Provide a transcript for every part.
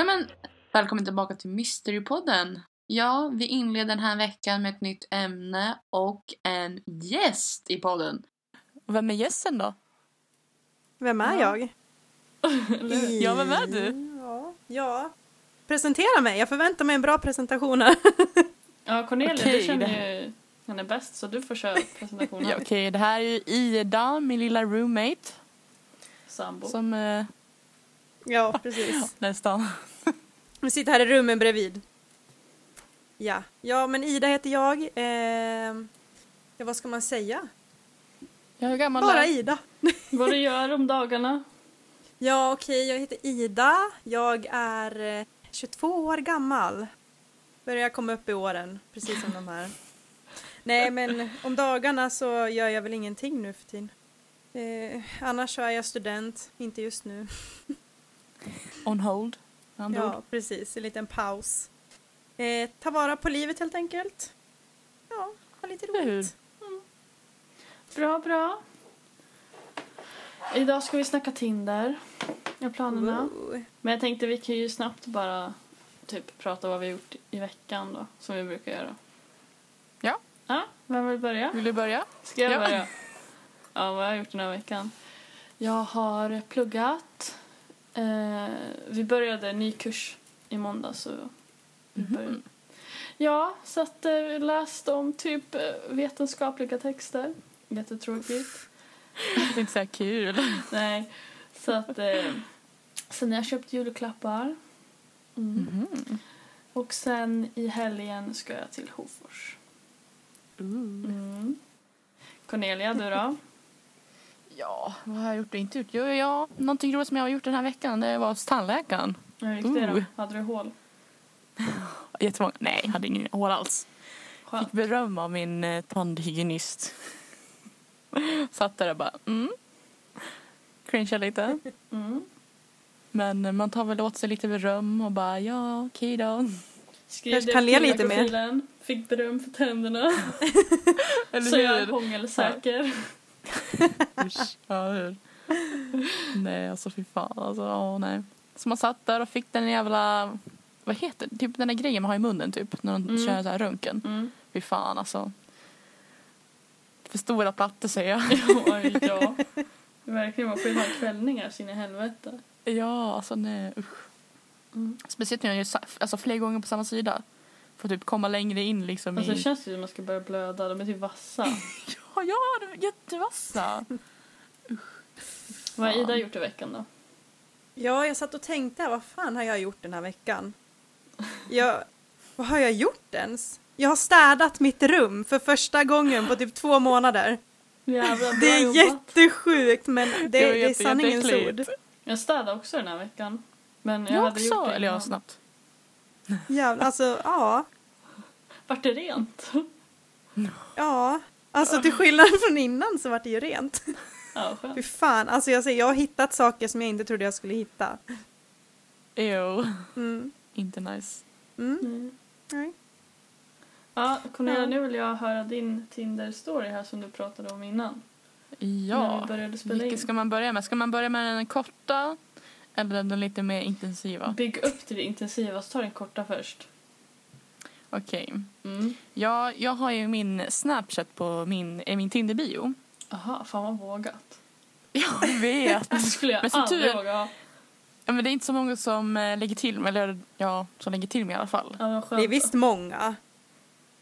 Nej men, välkommen tillbaka till Mysterypodden. Ja, vi inleder den här veckan med ett nytt ämne och en gäst i podden. Vem är gästen då? Vem är Ja. jag? Ja, vem är du? Ja, ja. Presentera mig, jag förväntar mig en bra presentation här. Ja, Cornelia, Okej, du känner det- ju henne bäst så du får köra presentationen. Ja, Okej, det här är ju Ida, min lilla roommate. Sambo. Som eh, Ja, precis. nästan. Vi sitter här i rummen bredvid. Ja, ja men Ida heter jag. Eh, ja, vad ska man säga? Ja, hur gammal Bara är? Ida. Vad du gör om dagarna? Ja, okej, jag heter Ida. Jag är eh, 22 år gammal. Börjar komma upp i åren, precis som de här. Nej, men om dagarna så gör jag väl ingenting nu för tiden. Eh, annars så är jag student, inte just nu. On hold. andra ord. Ja, precis. En liten paus. Eh, ta vara på livet helt enkelt. Ja, ha lite roligt. Bra, bra. Idag ska vi snacka Tinder. Jag planerna. Wow. Men jag tänkte vi kan ju snabbt bara typ prata vad vi har gjort i veckan då, som vi brukar göra. Ja. Ja, vem vill börja? Vill du börja? Ska jag Ja. börja? Ja, vad har jag gjort den här veckan? Jag har pluggat. Eh, vi började en ny kurs i måndag så vi Mhm. började. Ja, så att eh, läst om typ eh, vetenskapliga texter. Jättetråkigt. Det är inte så kul. Nej, så att eh, sen har jag köpt julklappar. Mm. Mhm. Och sen i helgen ska jag till Hofors. Mm. Cornelia, du då? Ja, vad har jag gjort och inte gjort? Jo, ja, någonting roligt som jag har gjort den här veckan det var hos tandläkaren. Hur gick det då? Hade du hål? Jättemånga. Nej, jag hade ingen hår alls. Skönt. Fick beröm av min eh, tandhygienist. Satt där och bara mm. Cringeade lite. Mm. Men eh, man tar väl åt sig lite beröm och bara ja, okej då. Skrev Kanske kan le lite mer. Fick beröm för tänderna. Eller så jag är hångelsäker. Usch, ja, hur? Nej, alltså fy fan. Alltså, åh, nej. Så man satt där och fick den jävla... Vad heter det? Typ den där grejen man har i munnen typ. När de Mm. kör så här röntgen. Mm. Fy fan alltså. För stora plattor säger jag. Oj, ja. Verkligen, man får ju ha kvällningar sin i helvete. ja, alltså nej usch. Mm. Speciellt när jag gör alltså, flera gånger på samma sida. För att typ komma längre in liksom Alltså i... det känns ju som att man ska börja blöda. De är typ vassa. Ja, ja, de är jättevassa. Vad har Ida gjort i veckan då? Ja, jag satt och tänkte, vad fan har jag gjort den här veckan? Jag, vad har jag gjort ens? Jag har städat mitt rum för första gången på typ två månader. Jävla bra Det är jobbat. jättesjukt men det, Det det är sanningens ord. Jag städade också den här veckan. Men jag, Jag hade gjort också. det Eller ja, innan. snabbt. Jävlar, alltså ja. Vart det rent? Ja, alltså till skillnad från innan så var det ju rent. Ja, Fy fan, alltså jag, säger, jag har hittat saker som jag inte trodde jag skulle hitta. Ew. Mm. Inte nice. Mm. Mm. Nej. Ja, Cornelia, Ja. nu vill jag höra din Tinder-story här som du pratade om innan. Ja. vi började spela Vilken in. ska man börja med? Ska man börja med den korta eller den lite mer intensiva? Bygg upp till det intensiva, så ta den korta först. Okej. Mm. Ja, jag har ju min Snapchat på min, i min Tinder-bio. Aha, fan vad vågat. Jag vet. Det skulle jag Men som aldrig tur våga ha. Ja, men det är inte så många som eh, lägger till mig, eller ja, som lägger till mig i alla fall. Ja, vad. Det är visst många.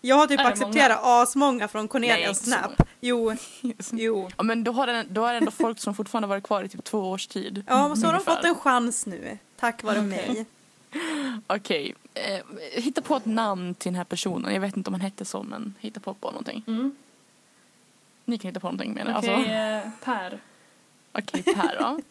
Jag har typ accepterat asmånga från Cornelias Snap. Jo, jo. Ja, men då har, den, då är det ändå folk som fortfarande varit kvar i typ två års tid. Ja, så har de fått en chans nu. Tack vare Okej. mig. Okej, eh, hitta på ett namn till den här personen. Jag vet inte om han hette så, men hitta på, på någonting. Mm. Ni kan hitta på någonting menar Okej, jag. Alltså, eh, Per. Okej, Per då.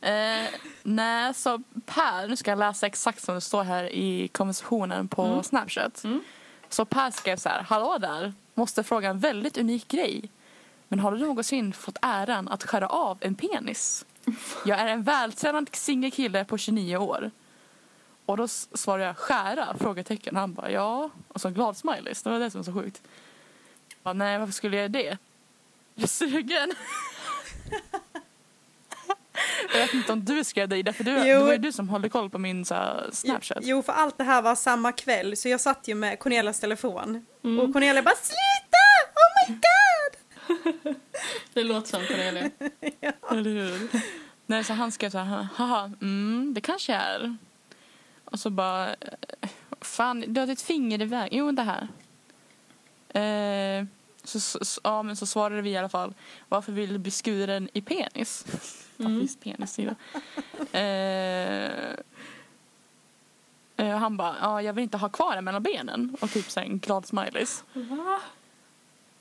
Eh, nej, så Per, nu ska jag läsa exakt som det står här i konversationen på Mm. Snapchat. Mm. Så Per skrev så här, hallå där, måste fråga en väldigt unik grej. Men har du någonsin fått äran att skära av en penis? Jag är en vältränad singel kille på 29 år. Och då svarade jag skära? Frågetecken. Han bara ja. Och så en glad smileys. Det var det som var så sjukt. Jag bara, nej varför skulle jag göra det? Jag är sugen. Jag vet inte om du skrev det Ida, för du, det var ju du som håller koll på min så här, Snapchat. Jo, för allt det här var samma kväll så jag satt ju med Cornelias telefon. Mm. Och Cornelia bara sluta! Oh my god! Det låter som Cornelia. Eller hur? Nej, så han skrev så här, haha, mm, det kanske är. Och så bara, eh, fan, du har ditt finger iväg. Jo, det här. Eh, så, så, ja, men så svarade vi i alla fall, varför vill du bli skuren i penis? Varför Mm. just penis? Ida? Eh, eh, och han bara, ja, jag vill inte ha kvar den mellan benen. Och typ så en glad smileys. Va?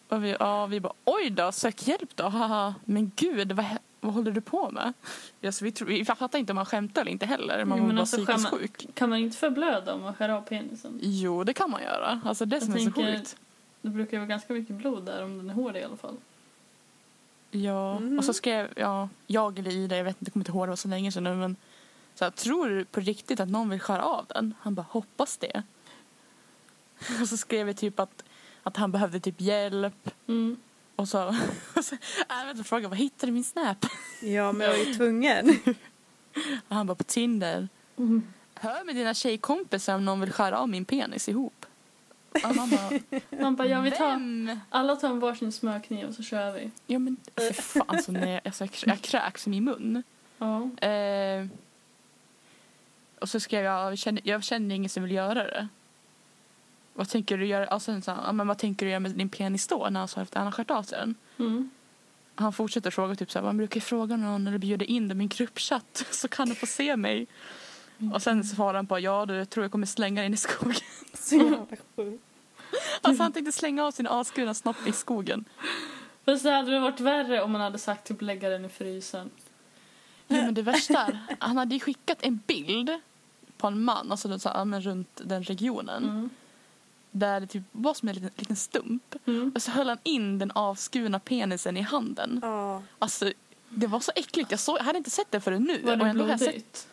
Och vi, ja, vi bara, oj då, sök hjälp då. Haha. Men gud, vad, vad håller du på med? Ja, så vi, tror, vi fattar inte om han skämtar eller inte heller. Man Jo, var alltså, psykiskt skämma- sjuk. Kan man inte förblöda om man skär av penisen? Jo, det kan man göra. Alltså det Jag som är så tänker- sjukt. Det brukar ju vara ganska mycket blod där om den är hård i alla fall. Ja, Mhm. och så skrev ja, jag eller Ida, jag vet inte, jag kommer inte ihåg, det var så länge sedan nu, men så här, tror du på riktigt att någon vill skära av den? Han bara, hoppas det. Och så skrev vi typ att, att han behövde typ hjälp. Mm. Och så, och så äh, vänta, frågade vad hittade du min snap? Ja, men jag var ju tvungen. Och han bara, på Tinder. Mm. Hör med dina tjejkompisar om någon vill skära av min penis ihop. Och man bara, Man bara, ja vi tar, vem? alla tar en varsin smörkniv och så kör vi. Ja men för fan, så när jag, alltså, jag, jag kräks i min mun. Ja. Eh, och så skrev jag, jag känner, jag känner ingen som vill göra det. Vad tänker du göra, alltså, så, ja, men vad tänker du göra med din penis då när han sa efter han har skärt av sig den? Mm. Han fortsätter fråga typ så här, man brukar fråga någon eller bjuda in dem i en gruppchatt så kan du få se mig. Och sen svarar han på, ja du tror jag kommer slänga den i skogen. Så jävla sjukt. Alltså han tänkte slänga av sin avskurna snopp i skogen. Fast det hade varit värre om man hade sagt typ lägga den i frysen. Jo men det värsta är, han hade ju skickat en bild på en man, alltså så här, runt den regionen. Mm. Där det typ var som en liten, liten stump. Mm. Och så höll han in den avskurna penisen i handen. Ja. Alltså det var så äckligt, jag, såg, jag hade inte sett det förrän nu. Var och det blodigt?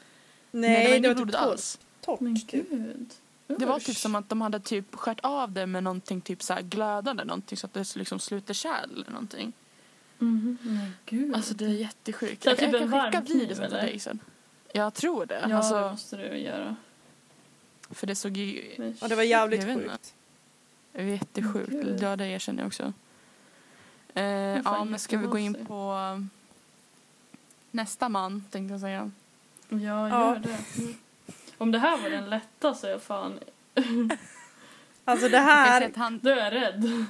Nej, det det var var inget blodigt typ torrt. alls. torrt. Men typ. gud. Det var typ som att de hade typ skärt av det med någonting typ så här glödande någonting så att det liksom sluter kärl eller någonting. Mhm. Men gud. Alltså det är jättesjukt. Jag, typ jag kan skicka varm kniv, videon till dig sen. Jag tror det. ja, det alltså, måste du göra. för det såg ju Men Ja, det var jävligt Jag inte. sjukt. det var jättesjukt. Gud. Ja, det erkänner jag också. Eh, ja, men ska vi gå in på nästa man, tänkte jag säga. Ja, Ja. gör det. Mm. Om det här var den lätta så är jag fan... Alltså det här, att han, Då är jag rädd.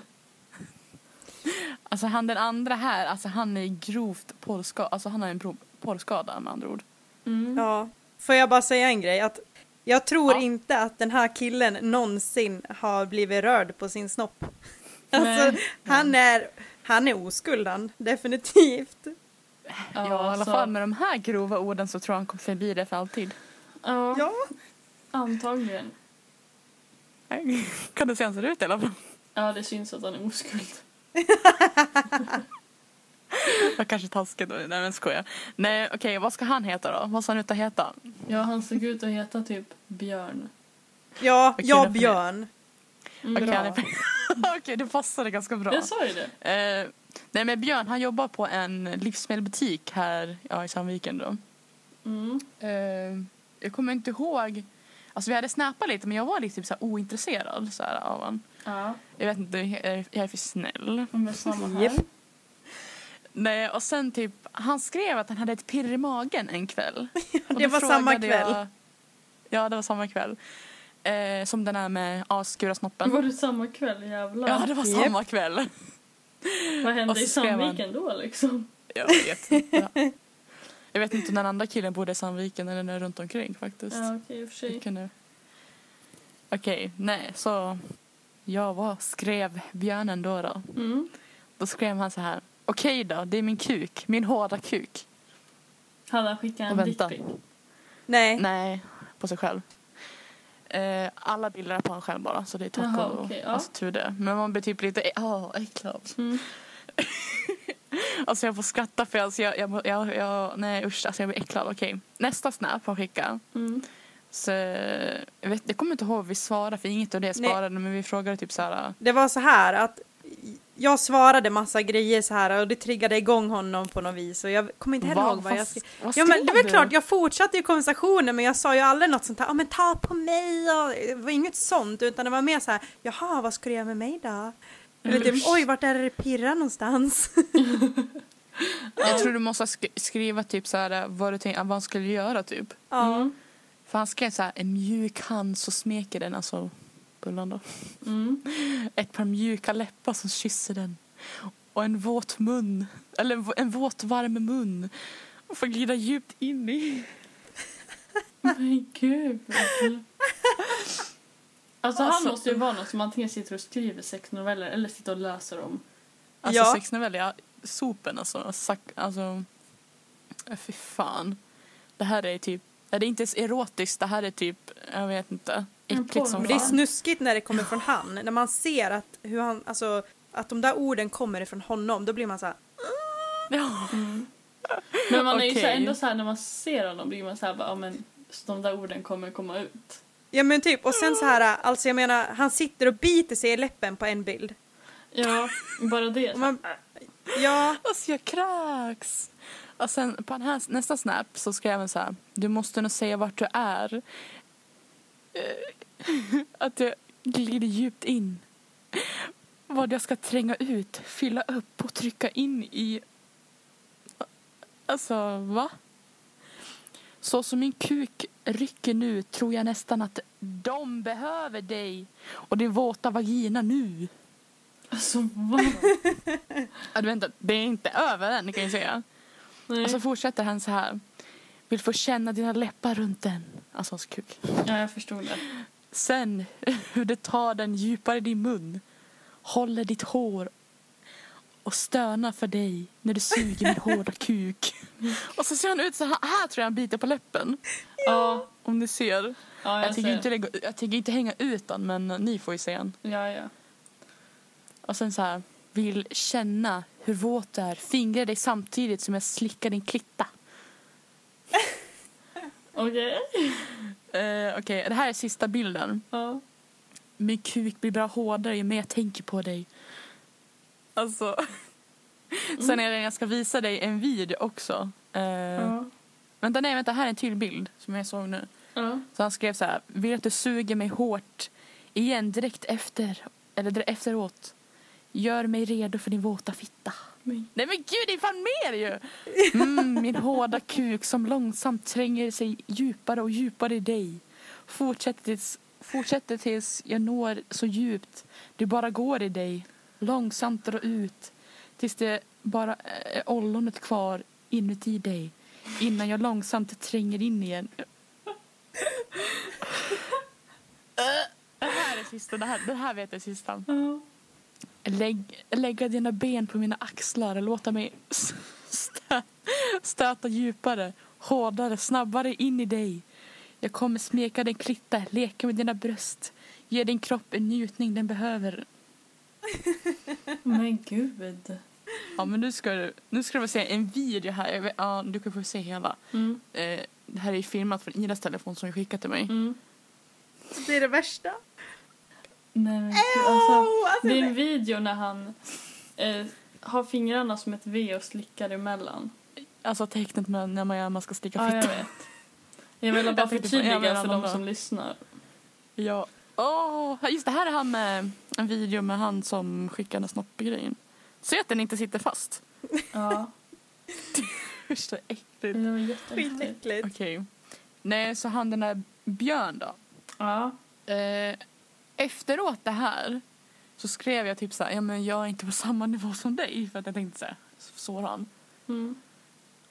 alltså han den andra här, alltså han är grovt porrskadad. Alltså han har en porrskada med andra ord. Mm. ja. Får jag bara säga en grej? Att jag tror Ja. inte att den här killen någonsin har blivit rörd på sin snopp. Alltså, Nej. han är, han är oskuld han, definitivt. Ja, i alla fall med de här grova orden så tror jag han kommer förbi det för alltid. Ja, Ja, antagligen. Kan du se hur han ser ut i alla fall? Ja, det syns att han är oskuld. Jag kanske taskigt då. Nej men skojar. Nej okej, vad ska han heta då? Vad ska han ut att heta? Ja, han såg ut att heta typ Björn. ja, Okej, ja Björn. Okej, Okej, det passade ganska bra. Jag sa ju det. Eh, nej men Björn han jobbar på en livsmedelsbutik här ja, i Sandviken då. Mm. Eh, jag kommer inte ihåg. Alltså vi hade snappat lite men jag var lite typ, så ointresserad så här, av honom. Ja, Jag vet inte, jag jag är för snäll. men samma här. Nej och sen typ, han skrev att han hade ett pirr i magen en kväll. Och det var samma kväll. Jag, ja det var samma kväll. Eh, som den här med avskura snoppen. Var det samma kväll? Jävlar. Ja det var samma kväll. Vad hände Och så i skrev han- Sandviken då liksom? Jag vet inte. Jag vet inte om den andra killen bodde i Sandviken eller runt omkring faktiskt. Ja, okej. Vilken nu? Okej, nej så jag var, skrev björnen då då. Mm. Då skrev han så här. Okej då, det är min kuk, min hårda kuk. Han skickat Och en dickpic? Nej. Nej, på sig själv. Eh, alla bilder är på honom själv bara så det är tack Jaha, och okej, ja. alltså, tur det. Men man blir typ lite åh, äcklad. Mm. Alltså jag får skratta för alltså, jag, jag, jag, jag, nej usch, alltså jag blir äcklad. Okej, nästa snap han skickar. Mm. Så, jag, vet, jag kommer inte ihåg vad vi svarade för inget av det jag Nej. svarade men vi frågade typ så här. Det var så här att jag svarade massa grejer så här och det triggade igång honom på något vis och jag kommer inte heller ihåg vad jag vad- skrev. Ja men det är väl klart, jag fortsatte ju konversationen men jag sa ju aldrig något sånt här, ja men ta på mig och det var inget sånt utan det var mer så här, jaha vad ska du göra med mig då? Eller typ, oj vart är det det pirrar någonstans? Jag tror du måste sk- skriva typ så här vad du tänkte, vad han skulle göra typ. ja. Mm. För han skrev så här en mjuk hand så smeker den, alltså Bullan då. Mm. Ett par mjuka läppar som kysser den. Och en våt mun, eller en våt varm mun. Och får glida djupt in i. Men gud. Alltså, han Alltså- måste ju vara någon som antingen sitter och skriver sexnoveller eller sitter och läser dem. Alltså Ja. sexnoveller, ja, sopen alltså. Sack, alltså. äh, Fy fan. Det här är typ, är det inte ens erotiskt, det här är typ, jag vet inte. Äckligt som Men det är snuskigt när det kommer från han, när man ser att hur han, alltså att de där orden kommer ifrån honom, då blir man så här, Ja. Men man är ju så här, ändå så här när man ser honom blir man så här bara, ja men de där orden kommer komma ut. ja men typ, och sen så här, alltså jag menar, han sitter och biter sig i läppen på en bild. Ja, bara det. Man, ja, Alltså jag kräks. Och sen på den här, nästa snap så skrev han så här. Du måste nog säga vart du är. Eh, Att jag glider djupt in. Vad jag ska tränga ut, fylla upp och trycka in i... Alltså, va? Så som min kuk rycker nu tror jag nästan att de behöver dig och din våta vagina nu. Alltså vad? Vänta, det är inte över än kan jag säga. Nej. Och så fortsätter han så här. Vill få känna dina läppar runt den. Alltså hans kuk. Ja, jag förstod det. Sen hur det tar den djupare i din mun. Håller ditt hår och stönar för dig när du suger min hårda kuk. Och så ser han ut så här. Här tror jag han biter på läppen. Ja, Om ni ser. ja jag, Jag tänker, ser. inte, jag tänker inte hänga ut den men ni får ju se den. Ja, ja. Och sen så här. Vill känna hur våt du är. Fingra dig samtidigt som jag slickar din klitta. Okej. Eh, Okej, det här är sista bilden. Ja. Min kuk blir bara hårdare ju mer jag tänker på dig. Alltså. Sen är det jag ska visa dig en video också. Eh, Ja. Vänta, nej, vänta. Här är en till bild som jag såg nu. Ja. Så han skrev så här. Vill att du suger mig hårt igen direkt efter. Eller direkt efteråt. Gör mig redo för din våta fitta. Nej men gud, det är fan mer ju! Mm, min hårda kuk som långsamt tränger sig djupare och djupare i dig. Fortsätter tills, fortsätter tills jag når så djupt det bara går i dig. Långsamt dra ut tills det bara är ollonet kvar inuti dig. Innan jag långsamt tränger in igen. Det här är sista, det här, det här vet jag är sista. Lägg, lägga dina ben på mina axlar och låta mig stöta djupare, hårdare, snabbare in i dig. Jag kommer smeka din klitta, leka med dina bröst, ge din kropp en njutning den behöver. Men gud. Ja, men nu ska du, nu ska du få se en video här. Vet, ja, du kan få se hela. Mm. Eh, det här är filmat från Idas telefon som jag skickat till mig. Mm. det är det värsta. Nej, men alltså, Oh, alltså, det är en video när han eh, har fingrarna som ett V och slickar emellan. Alltså tecknet med när man, man ska sticka Ja, jag fitta. vet. Jag vill bara Jag förtydliga för de som lyssnar. Ja. Åh, just det här är han med en video med han som skickar den snoppgrejen. Se att den inte sitter fast. Ja, Usch, så äckligt. det var jätteäckligt. Skitäckligt. Okej. Nej, så han den där Björn då. Ja. Eh, efteråt det här så skrev jag typ så här, ja men jag är inte på samma nivå som dig för att jag tänkte så här, såra han. Mm.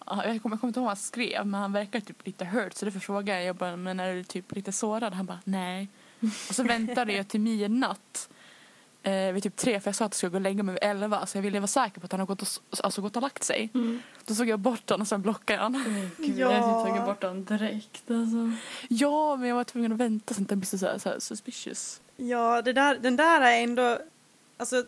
Ja, Jag kommer, jag kommer inte ihåg vad han skrev men han verkar typ lite hurt så därför frågade jag, jag bara, men är du typ lite sårad? Han bara nej. Och så väntade jag till midnatt eh, vid typ tre för jag sa att jag skulle gå och lägga mig vid elva så jag ville vara säker på att han har gått och, alltså, gått och lagt sig. Mm. Då såg jag bort honom och sen blockade jag honom. Gud, Ja. Jag typ tagit bort den direkt. Alltså. Ja men jag var tvungen att vänta så att den blir så här, så här suspicious. Ja, det där, den där är ändå, alltså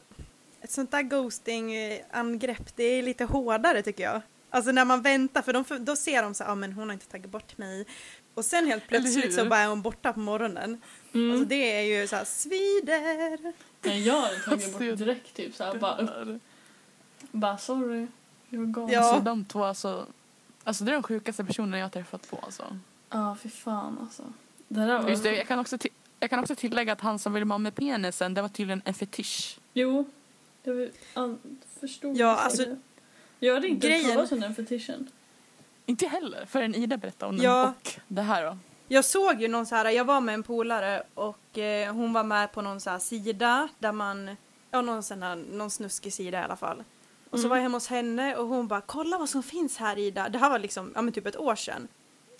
ett sånt där ghosting-angrepp, det är lite hårdare tycker jag. Alltså när man väntar, för de, då ser de så ja ah, men hon har inte tagit bort mig. Och sen helt plötsligt så bara är hon borta på morgonen. Mm. Alltså det är ju så här, svider. Nej, jag hade tagit bort direkt typ såhär bara upp. Bara sorry. Jag var galen. Ja. Alltså de två alltså. Alltså det är de sjukaste personerna jag har träffat på alltså. Ja, fy fan alltså. Det där var... Just det, jag kan också, jag kan också tillägga att han som ville ha med penisen, det var tydligen en fetisch. Jo. Jag vill- an- förstod Ja, alltså, det. Jag hade inte grejen- talat om den fetischen. Inte heller, förrän Ida berättade om den. Ja. Och det här då. Jag såg ju någon så här, jag var med en polare och eh, hon var med på någon så här sida där man, ja någon sån här, någon snuskig sida i alla fall. Och så Mm. var jag hemma hos henne och hon bara kolla vad som finns här Ida. Det här var liksom, ja men typ ett år sedan.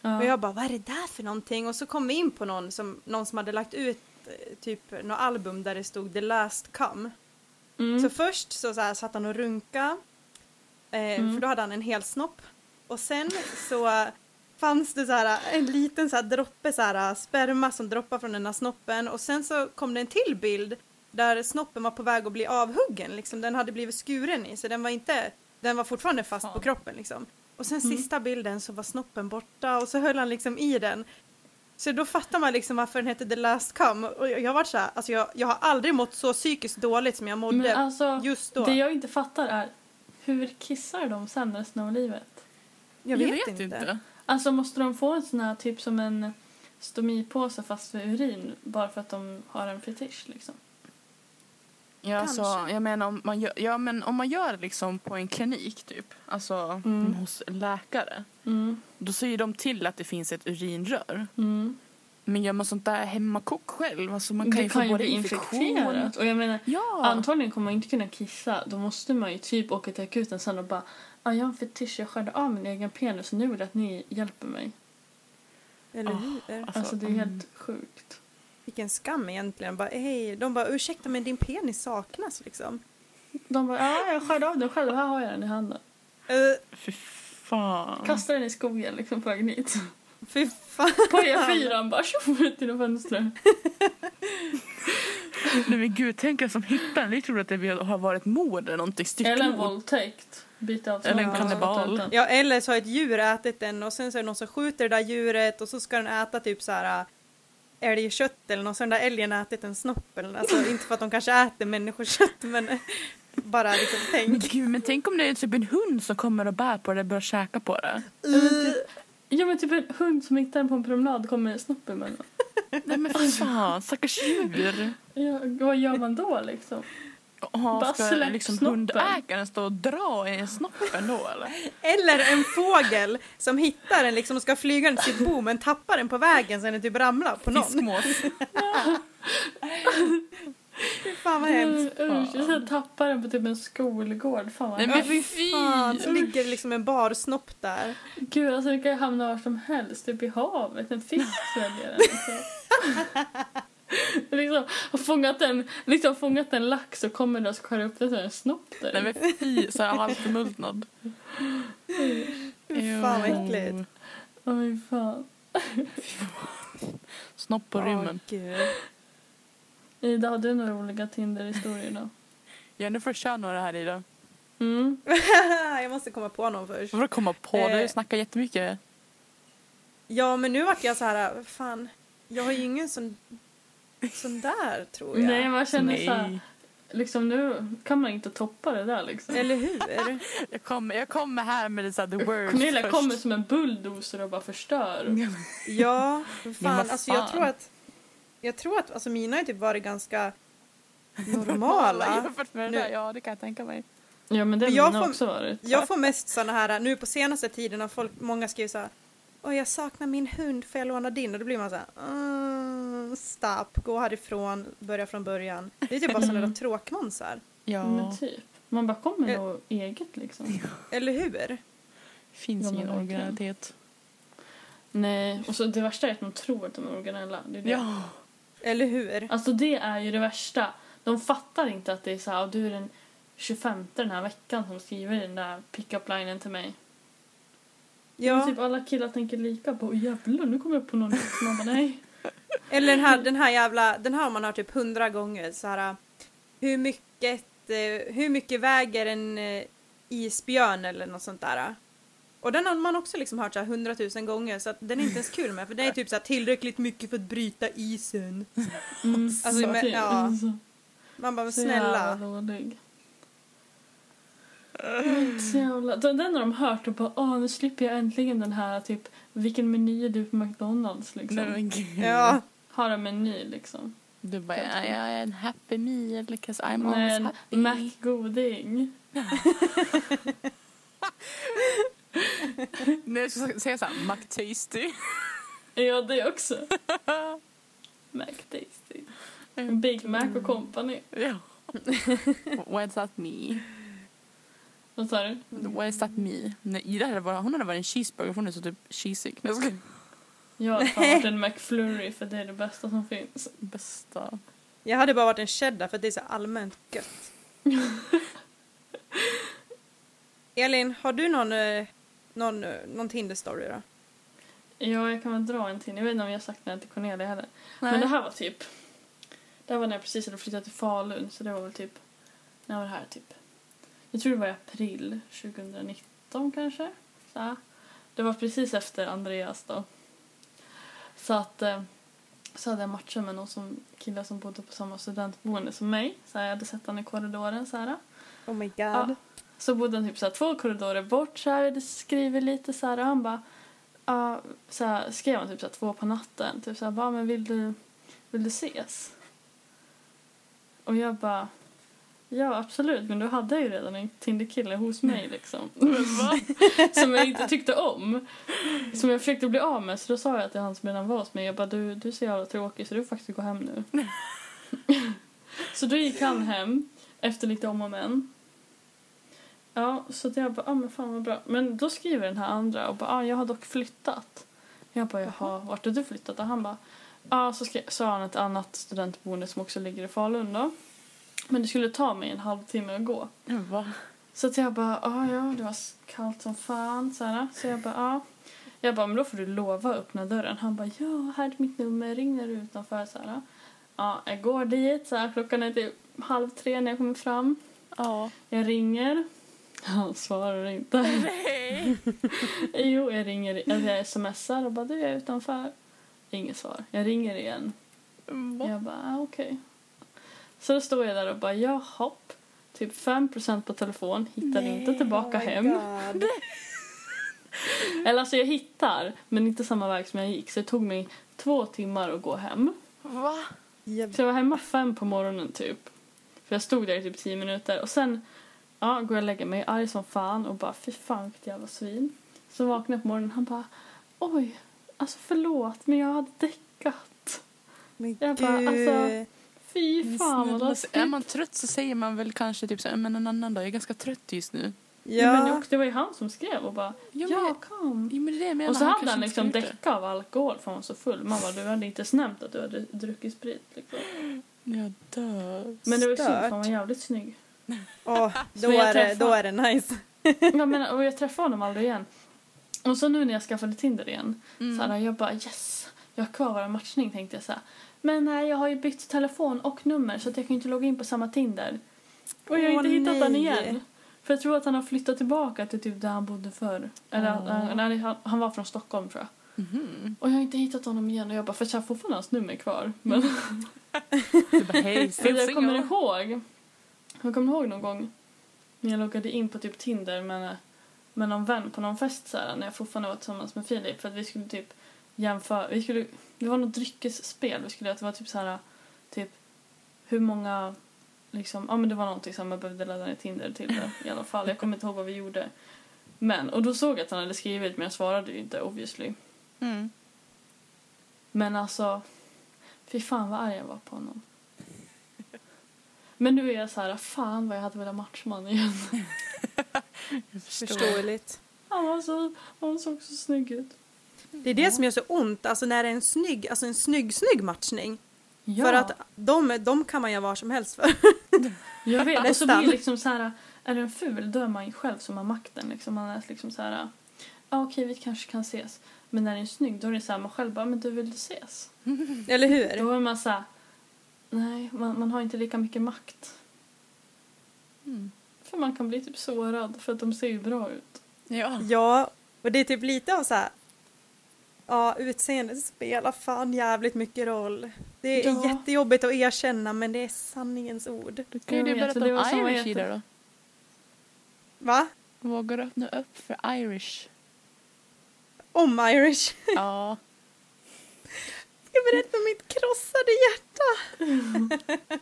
Ja. Och jag bara vad är det där för någonting? Och så kom vi in på någon som, någon som hade lagt ut eh, typ något album där det stod The Last Come. mm. Så först så, så här, satt han och runka eh, Mm. för då hade han en hel snopp. Och sen så fanns det så här, en liten så här, droppe så här, sperma som droppade från den här snoppen och sen så kom det en till bild där snoppen var på väg att bli avhuggen. Liksom. Den hade blivit skuren i så den var inte, den var fortfarande fast Fan. på kroppen. Liksom. Och sen Mm. sista bilden så var snoppen borta och så höll han liksom i den. Så då fattar man liksom varför den hette The Last Come. Och jag, jag har varit så här, alltså jag, jag har aldrig mått så psykiskt dåligt som jag mådde Men alltså, just då. det jag inte fattar är hur kissar de sen resten av livet? Jag vet, inte. Alltså måste de få en sån här typ som en stomipåse fast för urin bara för att de har en fetisch liksom? Ja, alltså, Kanske. jag menar om man gör, ja, men om man gör liksom på en klinik typ, alltså Mm. hos läkare, Mm. då säger de till att det finns ett urinrör. Mm. Men gör man sånt där hemmakock själv, alltså man kan det ju kan få ju både infektion. infekterat. Och jag menar, Ja. antagligen kommer man inte kunna kissa. Då måste man ju typ åka till akuten sen och bara ah, jag har en fetisch, jag skärde av min egen penis och nu vill jag att ni hjälper mig. Eller Ah, hur? alltså, Alltså det är mm. helt sjukt. Vilken skam egentligen. Bara, hej. De bara ursäkta men din penis saknas liksom. De bara ja, jag skärde av den själv, här har jag den i handen. Uh, Fy fan. Kastar den i skogen liksom på vägen hit. fy fan. På E4 bara tjoff ut genom fönstret. Nej men gud, tänk en som hittar den. Vi tror att det har varit mord eller någonting. Eller en Styckmord. våldtäkt. Eller en kannibal. Ja eller så har ett djur ätit den och sen så är det någon som skjuter det där djuret och så ska den äta typ så här älgkött eller något så har den där älgen ätit en snopp eller alltså inte för att de kanske äter människokött men bara liksom Men tänk. gud, men tänk om det är typ en hund som kommer och bär på det och börjar käka på det. Uh, Ja men typ en hund som hittar den på en promenad kommer snoppen med den. Nej men fy fan, stackars djur. Ja, vad gör man då liksom? Bara ska släpp liksom snoppen. hundägaren stå och dra i snoppen då eller? eller en fågel som hittar den liksom och ska flyga den till sitt bo men tappar den på vägen så den typ ramlar på någon. Fiskmås. Fan vad hemskt. Usch, jag tappar den på typ en skolgård. Fan vad Nej, men fy fan, så ligger det liksom en barsnopp där. Gud, alltså det kan ju hamna var som helst. Typ i havet. En fisk sväljer den. Liksom. liksom, har fångat en, liksom fångat en lax och kommer och skär upp det så är det en snopp där. Nej men fy, så här halvförmultnad. Fy fan vad äckligt. Åh fy fan. Snopp på rymmen. Åh, gud. Ida, har du några roliga Tinder-historier då? Ja, nu får du köra några här Ida. Mm. Jag måste komma på någon först. Du får komma på det, Eh. du snackar jättemycket. Ja, men nu vart jag så här, fan, jag har ju ingen sån, sån där tror jag. Nej, man känner så här, Nej. liksom nu kan man inte toppa det där liksom. Eller hur? Jag kommer, jag kommer här med det så här, the words Cornelia först. kommer som en bulldozer och bara förstör. Ja, fan, vad alltså jag fan. tror att, jag tror att, alltså mina har typ varit ganska normala. Jämfört med det Nu- där, ja det kan jag tänka mig. Ja, men det har mina får- också varit. Jag får mest såna här, nu på senaste tiden har folk, många skrivit så här, Åh, jag saknar min hund, får jag låna din? Och då blir man så här, "Mm, stopp, gå härifrån, börja från början. Det är typ bara sådana där tråkmånsar. Ja, Men typ. Man bara kommer Eh. nog eget liksom. Eller hur? finns men ingen originalitet. Nej, och så det värsta är att de tror att de är originella. Det är det. Ja. Eller hur? Alltså det är ju det värsta. De fattar inte att det är så här, "Och du är den 25 den här veckan som skriver den där pick-up-linen till mig. Ja. Ja. Typ alla killar tänker lika på, "Åh, jävlar nu kommer jag på någon man bara nej. Eller den här, den här jävla, den här har man hört typ hundra gånger. Så här, hur mycket, eh, hur mycket väger en eh, isbjörn eller något sånt där? Och den har man också liksom hört så här hundratusen gånger så att den är inte ens kul med för det är typ så här tillräckligt mycket för att bryta isen. Mm, Alltså, men- ja. Man bara, snälla. Så jävla... Den den har de hört och bara åh nu slipper jag äntligen den här typ vilken meny är du på McDonalds liksom. Nej, men gud. Ja, Har en meny liksom. Du bara, jag jag är en happy meal because I'm Nej, always happy. Mac-goding. Nej, jag ska säga såhär, McTasty. Ja det också. McTasty. Big Mac och company. Ja. What's that me? Vad sa du? What is that me? Nej, Ida hade varit, hon hade varit en cheeseburger för hon är så typ cheesig. Jag skojar. Jag har fan varit en McFlurry för det är det bästa som finns. Bästa. jag hade bara varit en cheddar för att det är så allmänt gött. Elin, har du någon, eh, någon, eh, någon Tinder-story då? Ja, jag kan väl dra en till. Jag vet inte om jag har sagt den till Cornelia heller. Nej. Men det här var typ... Det här var när jag precis hade flyttat till Falun. Så det var väl typ... När var det här? Typ... Jag tror det var i april 2019 kanske. Så. Det var precis efter Andreas då. Så att... eh, Så hade jag matchat med någon som, kille som bodde på samma studentboende som mig. Så jag hade sett honom i korridoren så här. Oh my god. Ja. Så bodde han typ så här, två korridorer bort så här, hade skrivit lite så här och han bara ja, så här, skrev han typ så här, två på natten typ så här, bara men vill du vill du ses? Och jag bara ja absolut. Men då hade jag ju redan en Tinder-kille hos mig liksom. Som jag inte tyckte om. Som jag försökte bli av med. Så då sa jag till han som redan var hos mig jag bara du, du är så jävla tråkig så du får faktiskt gå hem nu. Så då gick han hem efter lite om och men. Ja, så jag bara, ah, men fan vad bra. Men då skriver den här andra och bara, ah, jag har dock flyttat. Jag bara, jaha, vart har du flyttat? Och han bara, ja, ah, så skrev, sa han ett annat studentboende som också ligger i Falun då. Men det skulle ta mig en halvtimme att gå. Va? Så att jag bara, ah, ja, det var kallt som fan. Så, här. så jag bara. Ah. Jag bara, men då får du lova att öppna dörren. Han bara, ja, här är mitt nummer, ring när du är utanför. Så här. Ja, jag går dit, så här, klockan är typ halv tre när jag kommer fram. Ja. Jag ringer. Han svarar inte. Nej. jo, jag ringer. Alltså jag smsar och bara du jag är utanför. Inget svar. Jag ringer igen. Va? Jag bara ah, okej. Så då står jag där och bara ja hopp. Typ 5% på telefon. Hittar inte tillbaka Oh hem. Eller alltså jag hittar men inte samma väg som jag gick. Så det tog mig två timmar att gå hem. Va? Så jag var hemma fem på morgonen typ. För jag stod där i typ tio minuter och sen ja, går jag och lägger mig arg som fan och bara fy fan vilket jävla svin. Så vaknar jag på morgonen han bara oj, alltså förlåt men jag hade däckat. Men Jag bara, gud. alltså, Fy fan vad läskigt. Är man trött så säger man väl kanske typ så men en annan dag, jag är ganska trött just nu. Ja. Men ja. också, det var ju han som skrev och bara Ja, ja, men- kom. Jo, men det är det jag menar. Och så hade kanske han liksom däckat av alkohol för han var så full. Man bara, du hade inte ens nämnt att du hade druckit sprit. Liksom. Jag dör. Men det var ju synd för han var jävligt snygg. Åh, då, är det, då är det nice. Ja, men, och jag träffade honom aldrig igen. Och så nu när jag skaffade Tinder igen Mm. så här, jag bara yes, jag har kvar vår matchning tänkte jag så här. Men nej, jag har ju bytt telefon och nummer så att jag kan inte logga in på samma Tinder. Och jag har Åh, inte hittat honom nej. igen. För jag tror att han har flyttat tillbaka till typ där han bodde förr. Eller Åh. äh, nej, han, han var från Stockholm tror jag. Mhm. Och jag har inte hittat honom igen och jag bara, för jag har fortfarande hans nummer kvar. Men Du bara, hej, jag kommer single. ihåg, jag kommer ihåg någon gång när jag loggade in på typ Tinder med, med någon vän på någon fest så här, när jag fortfarande var tillsammans med Filip för att vi skulle typ jämföra, vi skulle, det var något dryckesspel vi skulle göra, det var typ så här typ hur många liksom, ja men det var någonting som man behövde ladda ner Tinder till det, i alla fall. Jag kommer inte ihåg vad vi gjorde. Men, och då såg jag att han hade skrivit men jag svarade ju inte obviously. Mm. Men alltså, fy fan vad arg jag var på honom. Men nu är jag så här, fan vad jag hade velat matcha med honom igen. Förståeligt. Han var så, han såg så snygg ut. Det är det som gör så ont, alltså när det är en snygg, alltså en snygg, snygg matchning. Ja, För att de, de kan man göra var som helst för. jag vet. Och så blir det liksom så här, är den ful då är man ju själv som har makten. Liksom. Man är liksom så här, ja okej vi kanske kan ses. Men när den är snygg då är det så här, man själv bara, men du vill du ses? Eller hur? Då är man så här, nej man, man har inte lika mycket makt. Mm. För man kan bli typ sårad för att de ser ju bra ut. Ja. Ja, och det är typ lite av så här. Ja, utseendet spelar fan jävligt mycket roll. Det är Ja. jättejobbigt att erkänna men det är sanningens ord. Då kan ju du berätta om Irish jätte- Ida då. Va? Vågar du öppna upp för Irish? Om Irish. Ja. Ska jag berätta om mitt krossade hjärta?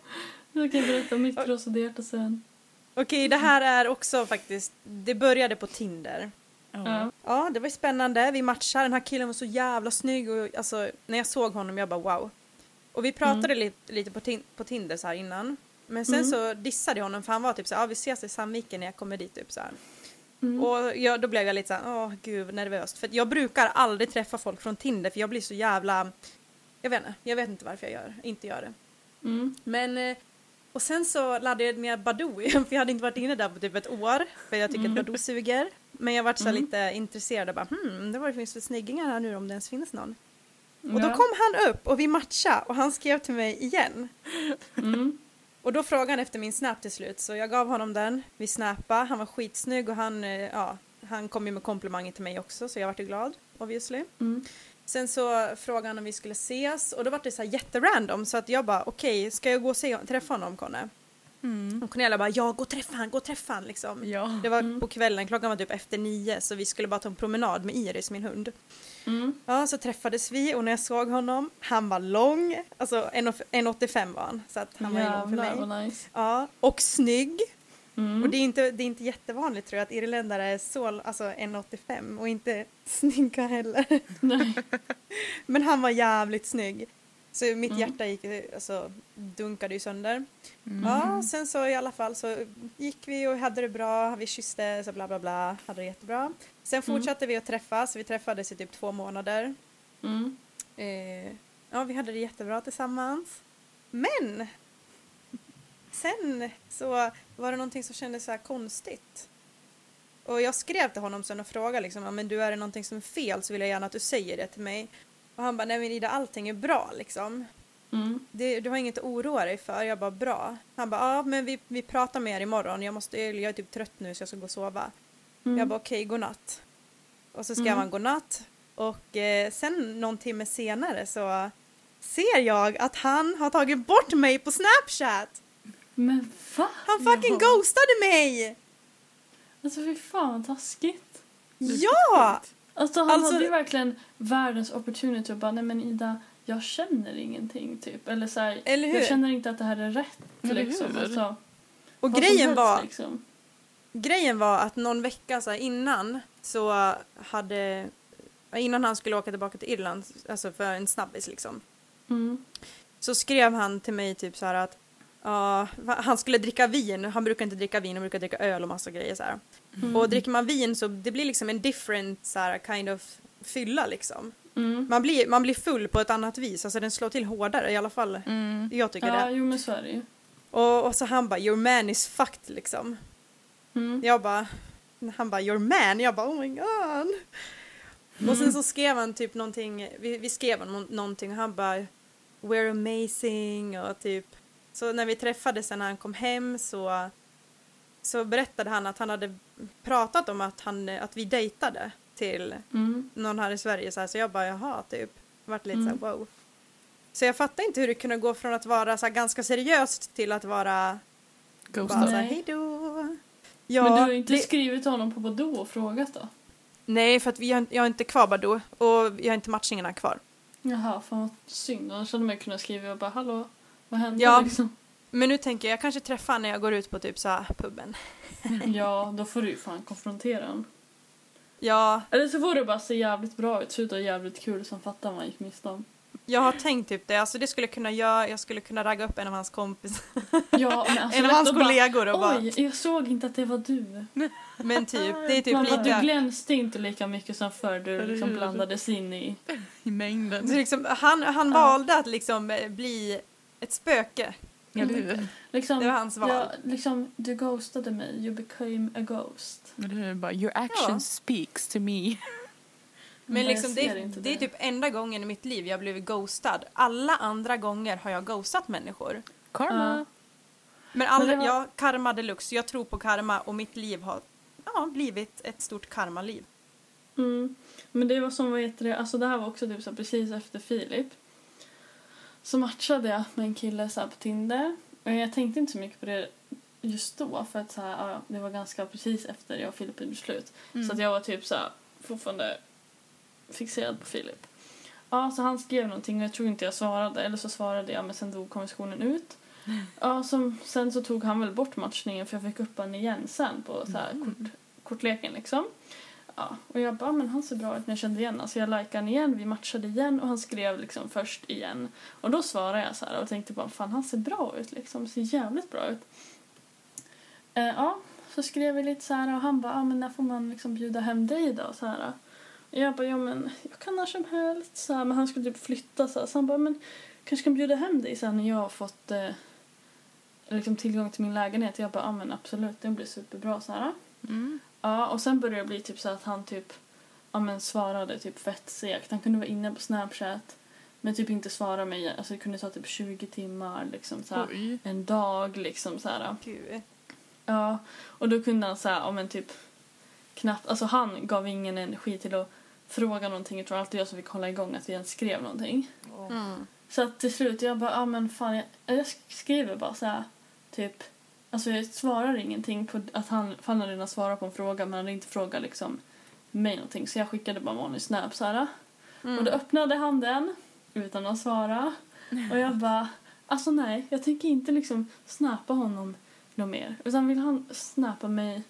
Jag kan berätta om mitt krossade hjärta sen. Okej, det här är också faktiskt, det började på Tinder. Ja. Ja, det var ju spännande. Vi matchade, den här killen var så jävla snygg och alltså, när jag såg honom jag bara wow. Och vi pratade lite, lite på, tin- på Tinder så här innan. Men sen Mm. så dissade jag honom för han var typ så här, ja vi ses i Sandviken när jag kommer dit typ så här. Mm. Och jag, då blev jag lite så här, åh gud nervöst. För jag brukar aldrig träffa folk från Tinder för jag blir så jävla, jag vet inte, jag vet inte varför jag gör, inte gör det. Mm. Men, eh, och sen så laddade jag ner Badoo igen, för jag hade inte varit inne där på typ ett år. För jag tycker Mm. att Badoo suger. Men jag vart så Mm. lite intresserad och bara hmm, det var det finns för snyggingar här nu om det ens finns någon. Och då Ja. kom han upp och vi matchade och han skrev till mig igen. Mm. Och då frågade han efter min snap till slut så jag gav honom den. Vi snappade, han var skitsnygg och han, eh, ja, han kom ju med komplimanger till mig också så jag vart ju glad obviously. Mm. Sen så frågade han om vi skulle ses och då var det så här jätterandom så att jag bara okej, ska jag gå och se, träffa honom Conne? Mm. Och Cornelia bara ja, gå och träffa han, gå och träffa han liksom. Ja. Det var Mm. på kvällen, klockan var typ efter nio så vi skulle bara ta en promenad med Iris, min hund. Mm. Ja, så träffades vi och när jag såg honom, han var lång, alltså 1,85 var han, så att han var lång för mig. Vad nice. Ja, och snygg. Mm. Och det är, inte, det är inte jättevanligt tror jag att irländare är så, alltså 1,85 och inte snygga heller. Men han var jävligt snygg. Så mitt Mm. hjärta gick, alltså, dunkade ju sönder. Mm. Ja, sen så i alla fall så gick vi och hade det bra, vi kysste, så bla bla bla, hade det jättebra. Sen fortsatte vi att träffas, vi träffades i typ två månader. Mm. Eh, ja, vi hade det jättebra tillsammans. Men! Sen så var det någonting som kändes så här konstigt. Och jag skrev till honom sen och frågade liksom, "Ja, men du är det någonting som är fel så vill jag gärna att du säger det till mig. Och han bara, nej men Ida allting är bra liksom. Mm. Det, du har inget att oroa dig för. Jag bara bra. Han bara ja men vi, vi pratar mer imorgon. Jag, måste, jag är typ trött nu så jag ska gå och sova. Mm. Jag bara okej godnatt. Och så skrev Mm. han godnatt. Och eh, sen någon timme senare så ser jag att han har tagit bort mig på Snapchat. Men va? Han fucking Jaha. ghostade mig! Alltså fy fan vad taskigt. Ja! Alltså han Alltså- hade ju verkligen världens opportunity och bara nej men Ida jag känner ingenting typ. Eller så här, Eller hur? jag känner inte att det här är rätt Eller liksom. hur? Alltså, Och grejen helst, var, Liksom. grejen var att någon vecka så här, innan så hade innan han skulle åka tillbaka till Irland, alltså för en snabbis liksom. Mm. Så skrev han till mig typ så här att ja, han skulle dricka vin, han brukar inte dricka vin, han brukar dricka öl och massa grejer så. Mm. Och dricker man vin så det blir liksom en different så här, kind of fylla liksom. Mm. Man blir, man blir full på ett annat vis, alltså den slår till hårdare i alla fall. Mm. Jag tycker Ja, det. jo men så är det ju. Och, och så han bara your man is fucked liksom. Mm. Jag bara, han bara your man, jag bara oh my god. Och sen så skrev han typ någonting, vi, vi skrev nå- någonting och han bara we're amazing och typ så när vi träffades sen när han kom hem så så berättade han att han hade pratat om att, han, att vi dejtade till Mm. någon här i Sverige så, här, så jag bara jaha typ vart lite Mm. så här, wow. Så jag fattar inte hur det kunde gå från att vara så här, ganska seriöst till att vara bara så här, hejdå. Ja, men du har inte det- skrivit till honom på Badoo och frågat då? Nej, för att vi har, jag har inte kvar Badoo och jag har inte matchningarna kvar. Jaha, fan vad synd. Annars hade man kunnat skriva och bara hallå, vad hände Ja. liksom? Men nu tänker jag, jag kanske träffar när jag går ut på typ så här puben. Ja, då får du ju fan konfrontera honom. Ja, Eller så får det bara se jävligt bra ut, sluta jävligt kul som fattar man gick miste om. jag har tänkt typ det. Alltså det skulle jag kunna göra, jag skulle kunna ragga upp en av hans kompisar. Ja, men alltså en av hans kollegor och bara, Oj, jag såg inte att det var du. men typ, det är typ Man bara, du glänste inte lika mycket som förr du liksom blandades in i... I mängden. Så liksom, han han Ja. valde att liksom bli ett spöke. Eller hur? Liksom, Det var hans val. ja, liksom, du ghostade mig, you became a ghost. Eller hur? Bara, your action Ja. speaks to me. Men jag liksom det, inte det är typ enda gången i mitt liv jag blivit ghostad. Alla andra gånger har jag ghostat människor. Karma. Men, alla, Men det var- ja, karma deluxe. Jag tror på karma och mitt liv har ja, blivit ett stort karmaliv. Mm. Men det var som, vad heter det, alltså det här var också typ så precis efter Filip. Så matchade jag med en kille så på Tinder. Och jag tänkte inte så mycket på det just då för att så här, det var ganska precis efter jag och Filip gjorde slut. Mm. Så att jag var typ så här, fortfarande fixerad på Filip. Ja, så han skrev någonting och jag tror inte jag svarade. Eller så svarade jag men sen dog konversationen ut. Ja, som, sen så tog han väl bort matchningen för jag fick upp den igen sen på så här, kort, kortleken liksom. Ja, och jag bara, men han ser bra ut när jag kände igen honom. Så jag likade han igen, vi matchade igen och han skrev liksom först igen. Och då svarade jag så här och tänkte bara, fan han ser bra ut liksom, ser jävligt bra ut. Eh, ja, så skrev vi lite så här och han bara, ah, men när får man liksom bjuda hem dig då? Så här. Och jag bara, ja men jag kan när som helst. Så här, men han skulle typ flytta så här. Så han bara, men kanske kan bjuda hem dig sen när jag har fått eh, liksom tillgång till min lägenhet. Jag bara, ja ah, men absolut, det blir superbra så här. Mm. Ja, och sen började det bli typ så att han typ ja, men svarade typ fett segt. Han kunde vara inne på Snapchat men typ inte svara mig. Alltså det kunde ta typ 20 timmar liksom så en dag liksom så. Ja, och då kunde han så här, ja men typ knappt, alltså han gav ingen energi till att fråga någonting. Jag tror alltid jag som fick hålla igång att vi ens skrev någonting. Mm. Så att till slut jag bara, ja men fan jag, jag skriver bara så här typ Alltså jag svarar ingenting på att han, för han hade redan svarat på en fråga men han hade inte frågat liksom mig någonting så jag skickade bara en vanlig snap så här. Mm. Och då öppnade han den utan att svara och jag bara alltså nej jag tänker inte liksom snappa honom något mer utan vill han snappa mig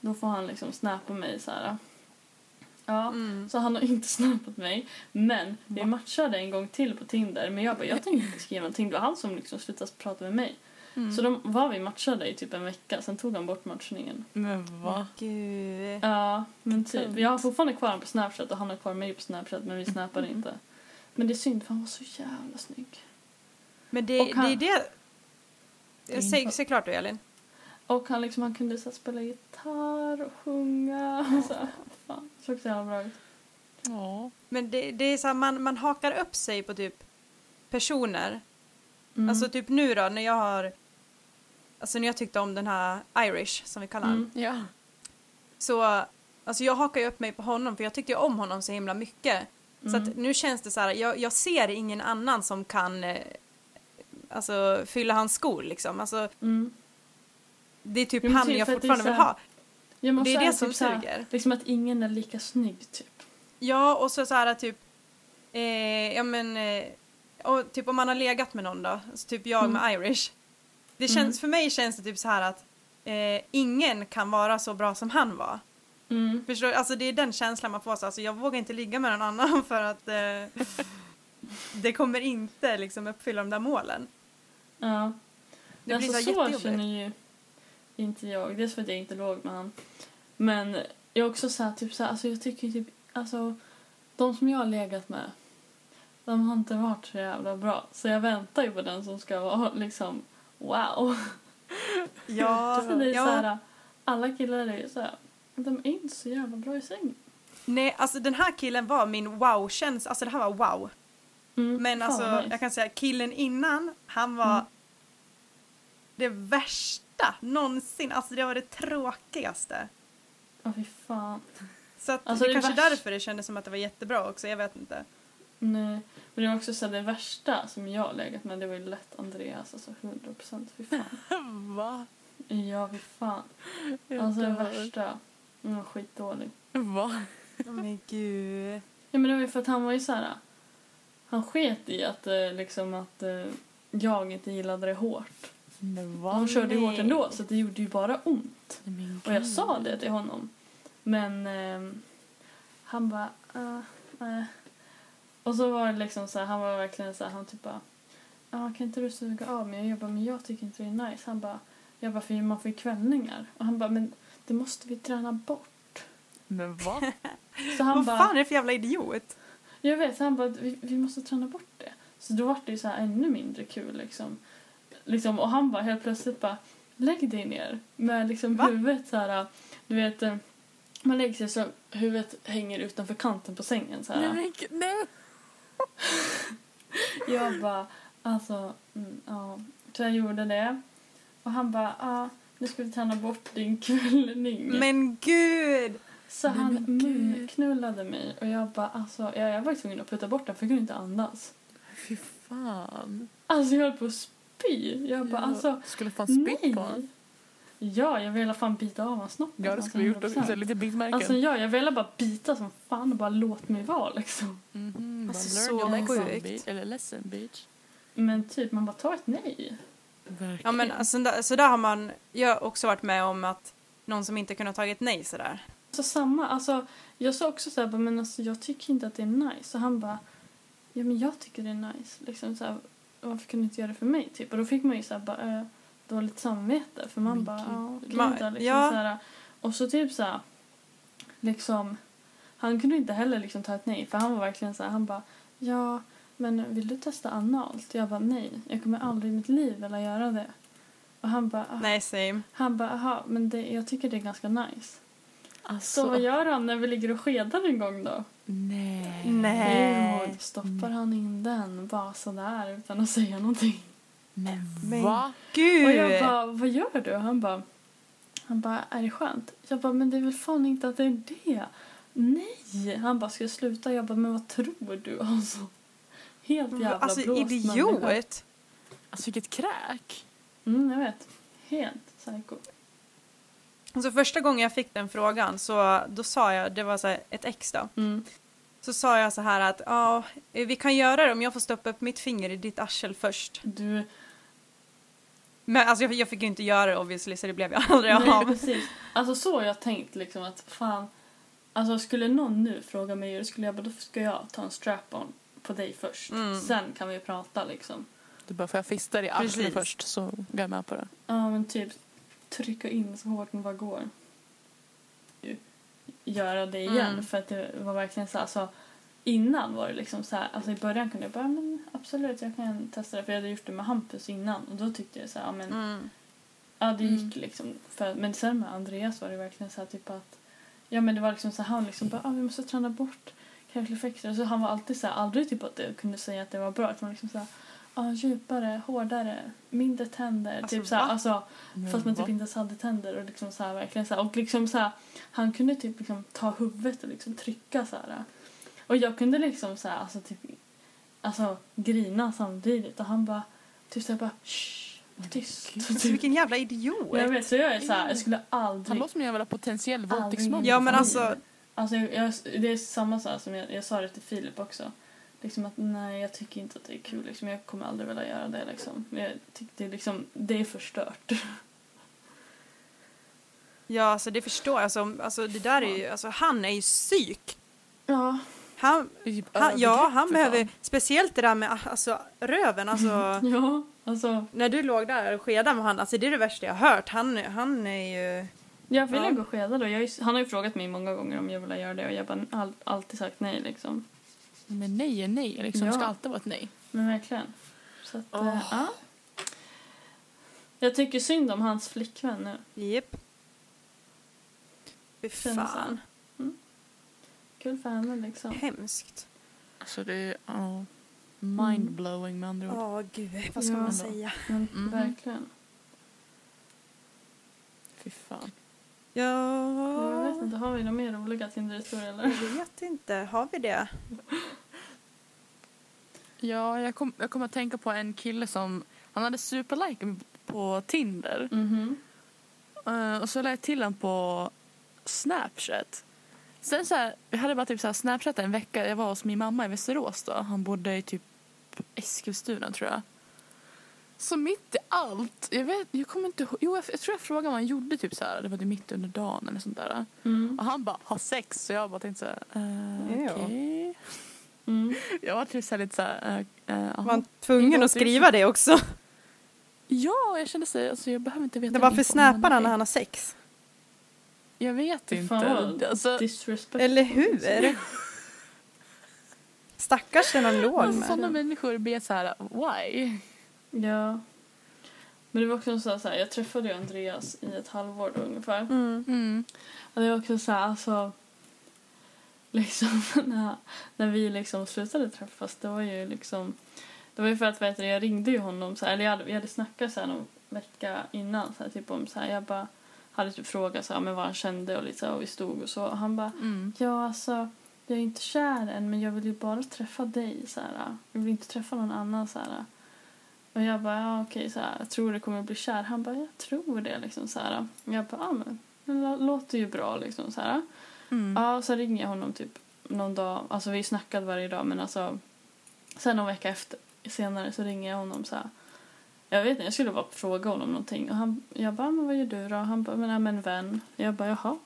då får han liksom snappa mig så här. Ja. Mm. Så han har inte snappat mig. Men vi matchade en gång till på Tinder. Men jag bara, jag tänkte inte skriva någonting. Det var han som liksom slutade prata med mig. Mm. Så då var vi matchade i typ en vecka. Sen tog han bort matchningen. Men va? Gud. Ja, men typ. Jag har fortfarande kvar honom på Snapchat och han har kvar mig på Snapchat. Men vi snappade inte. Men det är synd för han var så jävla snygg. Men det, Och han- det är det... Det är Säg, inte- säg klart du Elin. Och han, liksom, han kunde så här, spela gitarr och sjunga. Och så, här. fan, det såg så jävla bra ut. Ja. Men det, det är så här, man, man hakar upp sig på typ personer. Mm. Alltså typ nu då när jag har... Alltså när jag tyckte om den här Irish som vi kallar honom. Mm. Ja. Så alltså jag hakar ju upp mig på honom för jag tyckte ju om honom så himla mycket. Så Mm. att nu känns det så här, jag, jag ser ingen annan som kan eh, alltså fylla hans skor liksom. Alltså Mm. det är typ han typ jag fortfarande så vill ha. Ja, Det är så det som typ så suger. Liksom att ingen är lika snygg typ. Ja och så så här typ, eh, ja men, eh, och typ om man har legat med någon då, alltså typ jag Mm. med Irish. Det känns, Mm. för mig känns det typ så här att eh, ingen kan vara så bra som han var. Mm. Förstår du? Alltså det är den känslan man får. Så, alltså, jag vågar inte ligga med någon annan för att eh, det kommer inte liksom uppfylla de där målen. Ja. Det blir alltså, så, så jättejobbigt. känner ju inte jag. Dels för att jag inte låg med han. Men jag är också så här, typ så här, alltså jag tycker typ, alltså de som jag har legat med, de har inte varit så jävla bra. Så jag väntar ju på den som ska vara liksom wow. Ja, Så det är ja. så här, alla killar är ju så här, de är inte så jävla bra i sängen. Nej, alltså den här killen var min wow-känsla. Alltså det här var wow. Mm, Men alltså nice. jag kan säga killen innan, han var Mm. det värsta någonsin. Alltså det var det tråkigaste. Ja, fy fan. Så att Alltså, det det kanske är värsta- därför det kändes som att det var jättebra också, jag vet inte. Nej. Men det var också så här, det värsta som jag har legat med, det var ju lätt Andreas, alltså 100 procent. Fy fan. Va? Ja, fy fan. Jag Alltså det värsta. Han var skitdålig. Va? Oh, men gud. Ja men det var ju för att han var ju så här. Han sket i att eh, liksom att eh, jag inte gillade det hårt. Men va? han körde ju hårt ändå så det gjorde ju bara ont. Men Och jag sa det till honom. Men ehm, han bara, uh, nej. Och så var det liksom så här, han var verkligen så här, han typ bara, ja kan inte du suga av mig? Jag bara, men jag tycker inte det är nice. Han bara, jag bara, för man får ju kvällningar. Och han bara, men det måste vi träna bort. Men va? Så han Vad bara, fan är det för jävla idiot? Jag vet, så han bara, vi, vi måste träna bort det. Så då var det ju så här ännu mindre kul liksom. liksom. Och han bara helt plötsligt bara, lägg dig ner med liksom Va? huvudet så här, du vet, eh, man lägger sig så huvudet hänger utanför kanten på sängen så här. Nej nej. Jag bara, alltså, mm, ja. Så jag gjorde det. Och han bara, ja, nu ska vi träna bort din kvällning. Men gud! Så Nej, han men gud. munknullade mig och jag bara alltså, jag, jag var tvungen att putta bort den för jag kunde inte andas. Fy fan. Alltså jag höll på att spy. Jag bara alltså, Skulle fan nej. på honom. Ja, jag ville fan bita av hans snopp. Ja, det skulle jag gjort också. 100%. Så Lite bitmärken. Alltså ja, jag ville bara bita som fan och bara låt mig vara liksom. Mhm, bara Alltså, learn så your lesson, sjukt. bitch. Eller lesson bitch. Men typ, man bara tar ett nej. Verkligen. Ja men alltså, där, så där har man, jag har också varit med om att någon som inte kunnat tagit nej sådär. Så samma, alltså jag sa också såhär, men alltså jag tycker inte att det är nice. Så han bara, ja men jag tycker det är nice. Liksom så här, varför kan du inte göra det för mig? Typ. Och då fick man ju såhär bara äh, dåligt samvete. För man bara, gud. ja då. Liksom, ja. så här, och så typ såhär, liksom, han kunde inte heller liksom ta ett nej. För han var verkligen såhär, han bara, ja men vill du testa analt? Jag bara, nej, jag kommer aldrig i mitt liv vilja göra det. Och han bara, ah. Nej same. han bara, aha, men det, jag tycker det är ganska nice. alltså, Så vad gör han när vi ligger och skedar en gång då? Nej. Nej. Jo, stoppar han in den bara sådär utan att säga någonting. Men Men- va? Gud! Och jag bara, vad gör du? Han bara, han bara, är det skönt? Jag bara, men det är väl fan inte att det är det. Nej! Han bara, ska jag sluta? Jag bara, men vad tror du? Alltså, helt jävla alltså blåst människa. idiot! Alltså vilket kräk. Mm, jag vet. Helt psycho. Alltså första gången jag fick den frågan så då sa jag, det var så här ett ex då. Mm. Så sa jag så här att ja, vi kan göra det om jag får stoppa upp mitt finger i ditt arsel först. Du, Men alltså jag, jag fick ju inte göra det obviously så det blev jag aldrig Nej, av. precis. Alltså så har jag tänkt liksom att fan, alltså skulle någon nu fråga mig då skulle jag bara, då ska jag ta en strap-on på dig först. Mm. Sen kan vi prata liksom. Du bara, får jag fista dig i arslet först så går jag med på det. Ja men typ trycka in så hårt det bara går. Göra det igen Mm. för att det var verkligen så här, alltså innan var det liksom så här, alltså i början kunde jag bara men absolut jag kan testa det för jag hade gjort det med Hampus innan och då tyckte jag så här, ja men Mm. Ja, det gick Mm. liksom. För, men sen med Andreas var det verkligen så här typ att... Ja, men det var liksom så här, han liksom bara, ah, vi måste träna bort kräkleffekter. Så han var alltid så här, aldrig typ att jag kunde säga att det var bra. Utan liksom så här, ah, djupare, hårdare, mindre tänder. Alltså, typ så här, alltså, Men fast man va? typ inte ens hade tänder. Och liksom så här, verkligen så här, och liksom så här, han kunde typ liksom ta huvudet och liksom trycka så här. Och jag kunde liksom så här, alltså typ, alltså grina samtidigt. Och han bara, typ så här bara, shh, var tyst. Alltså vilken jävla idiot! Jag vet, så jag är så här, jag skulle Han aldrig... låter som en jävla potentiell våldtäktsman. Ja men alltså, Alltså jag, jag, det är samma sak som jag, jag sa det till Filip också. Liksom att nej, jag tycker inte att det är kul. Liksom, jag kommer aldrig vilja göra det. Liksom. Jag tycker det, är liksom, det är förstört. ja alltså det förstår jag. Alltså, alltså det där är ju, alltså han är ju psyk. Ja. Han, han, ja, han behöver, fan. speciellt det där med alltså, röven, alltså. Ja, alltså. när du låg där och skedade med han, alltså det är det värsta jag har hört. Han, han är ju... Jag vill Ja. gå och skeda då. Jag, han har ju frågat mig många gånger om jag vill göra det och jag har all, alltid sagt nej liksom. Men nej är nej. Liksom. Ja. Det ska alltid vara ett nej. Men verkligen. Så att, Åh. eh, ja. Jag tycker synd om hans flickvän nu. Japp. Fy Känns fan. Kul för henne liksom. Hemskt. Alltså det är ja, mindblowing med andra ord. Ja, gud, vad ska Ja. man säga? Men Mhm. verkligen. Fy fan. Jag vet Ja, inte, har vi några mer roliga Tinder-historier eller? jag vet inte. Har vi det? Ja, jag kom, jag kom att tänka på en kille som han hade superlikat mig på Tinder. Mhm. Eh, och så lade jag till honom på Snapchat. Sen så här, jag hade bara typ så här Snapchat en vecka. Jag var hos min mamma i Västerås då. Han bodde i typ Eskilstuna tror jag. Så mitt i allt, jag vet, jag kommer inte ihåg, jo jag, jag tror jag frågade vad han gjorde typ så här. Det var det mitt under dagen eller sånt där. Mm. Och han bara, ha sex. Så jag bara tänkte så här, eh, okej. Mm. Jag var typ så lite så här, eh, eh. Var han tvungen att skriva det också? Ja, jag kände sig, alltså jag behöver inte veta Det snappar han honom. när han har sex? Jag vet inte. fan Alltså. Eller hur? Stackars den han låg alltså, sådana med. människor blir så här, why? Ja. Men det var också så här, jag träffade ju Andreas i ett halvår då ungefär. Mm. Mm. Och det var också så här, alltså. Liksom när, när vi liksom slutade träffas, det var ju liksom. Det var ju för att vet du, jag ringde ju honom så här, eller jag hade, vi hade snackat så här någon vecka innan så här, typ om så här, jag bara hade typ frågat så här, men vad han kände och lite så här, och vi stod och så. Och han bara, Mm. ja alltså jag är inte kär än men jag vill ju bara träffa dig så här. Jag vill inte träffa någon annan så här. Och jag bara, ja okej så här, jag tror det kommer att bli kär. Han bara, jag tror det liksom så här. Och jag bara, ja men det lå- låter ju bra liksom så här. Mm. Ja, så ringer jag honom typ någon dag. Alltså vi snackade varje dag men alltså sen någon vecka efter senare så ringer jag honom så här. Jag vet inte, jag skulle bara fråga honom någonting och han, jag bara, men vad gör du då? Han bara, men jag är med en vän. Jag bara, jaha.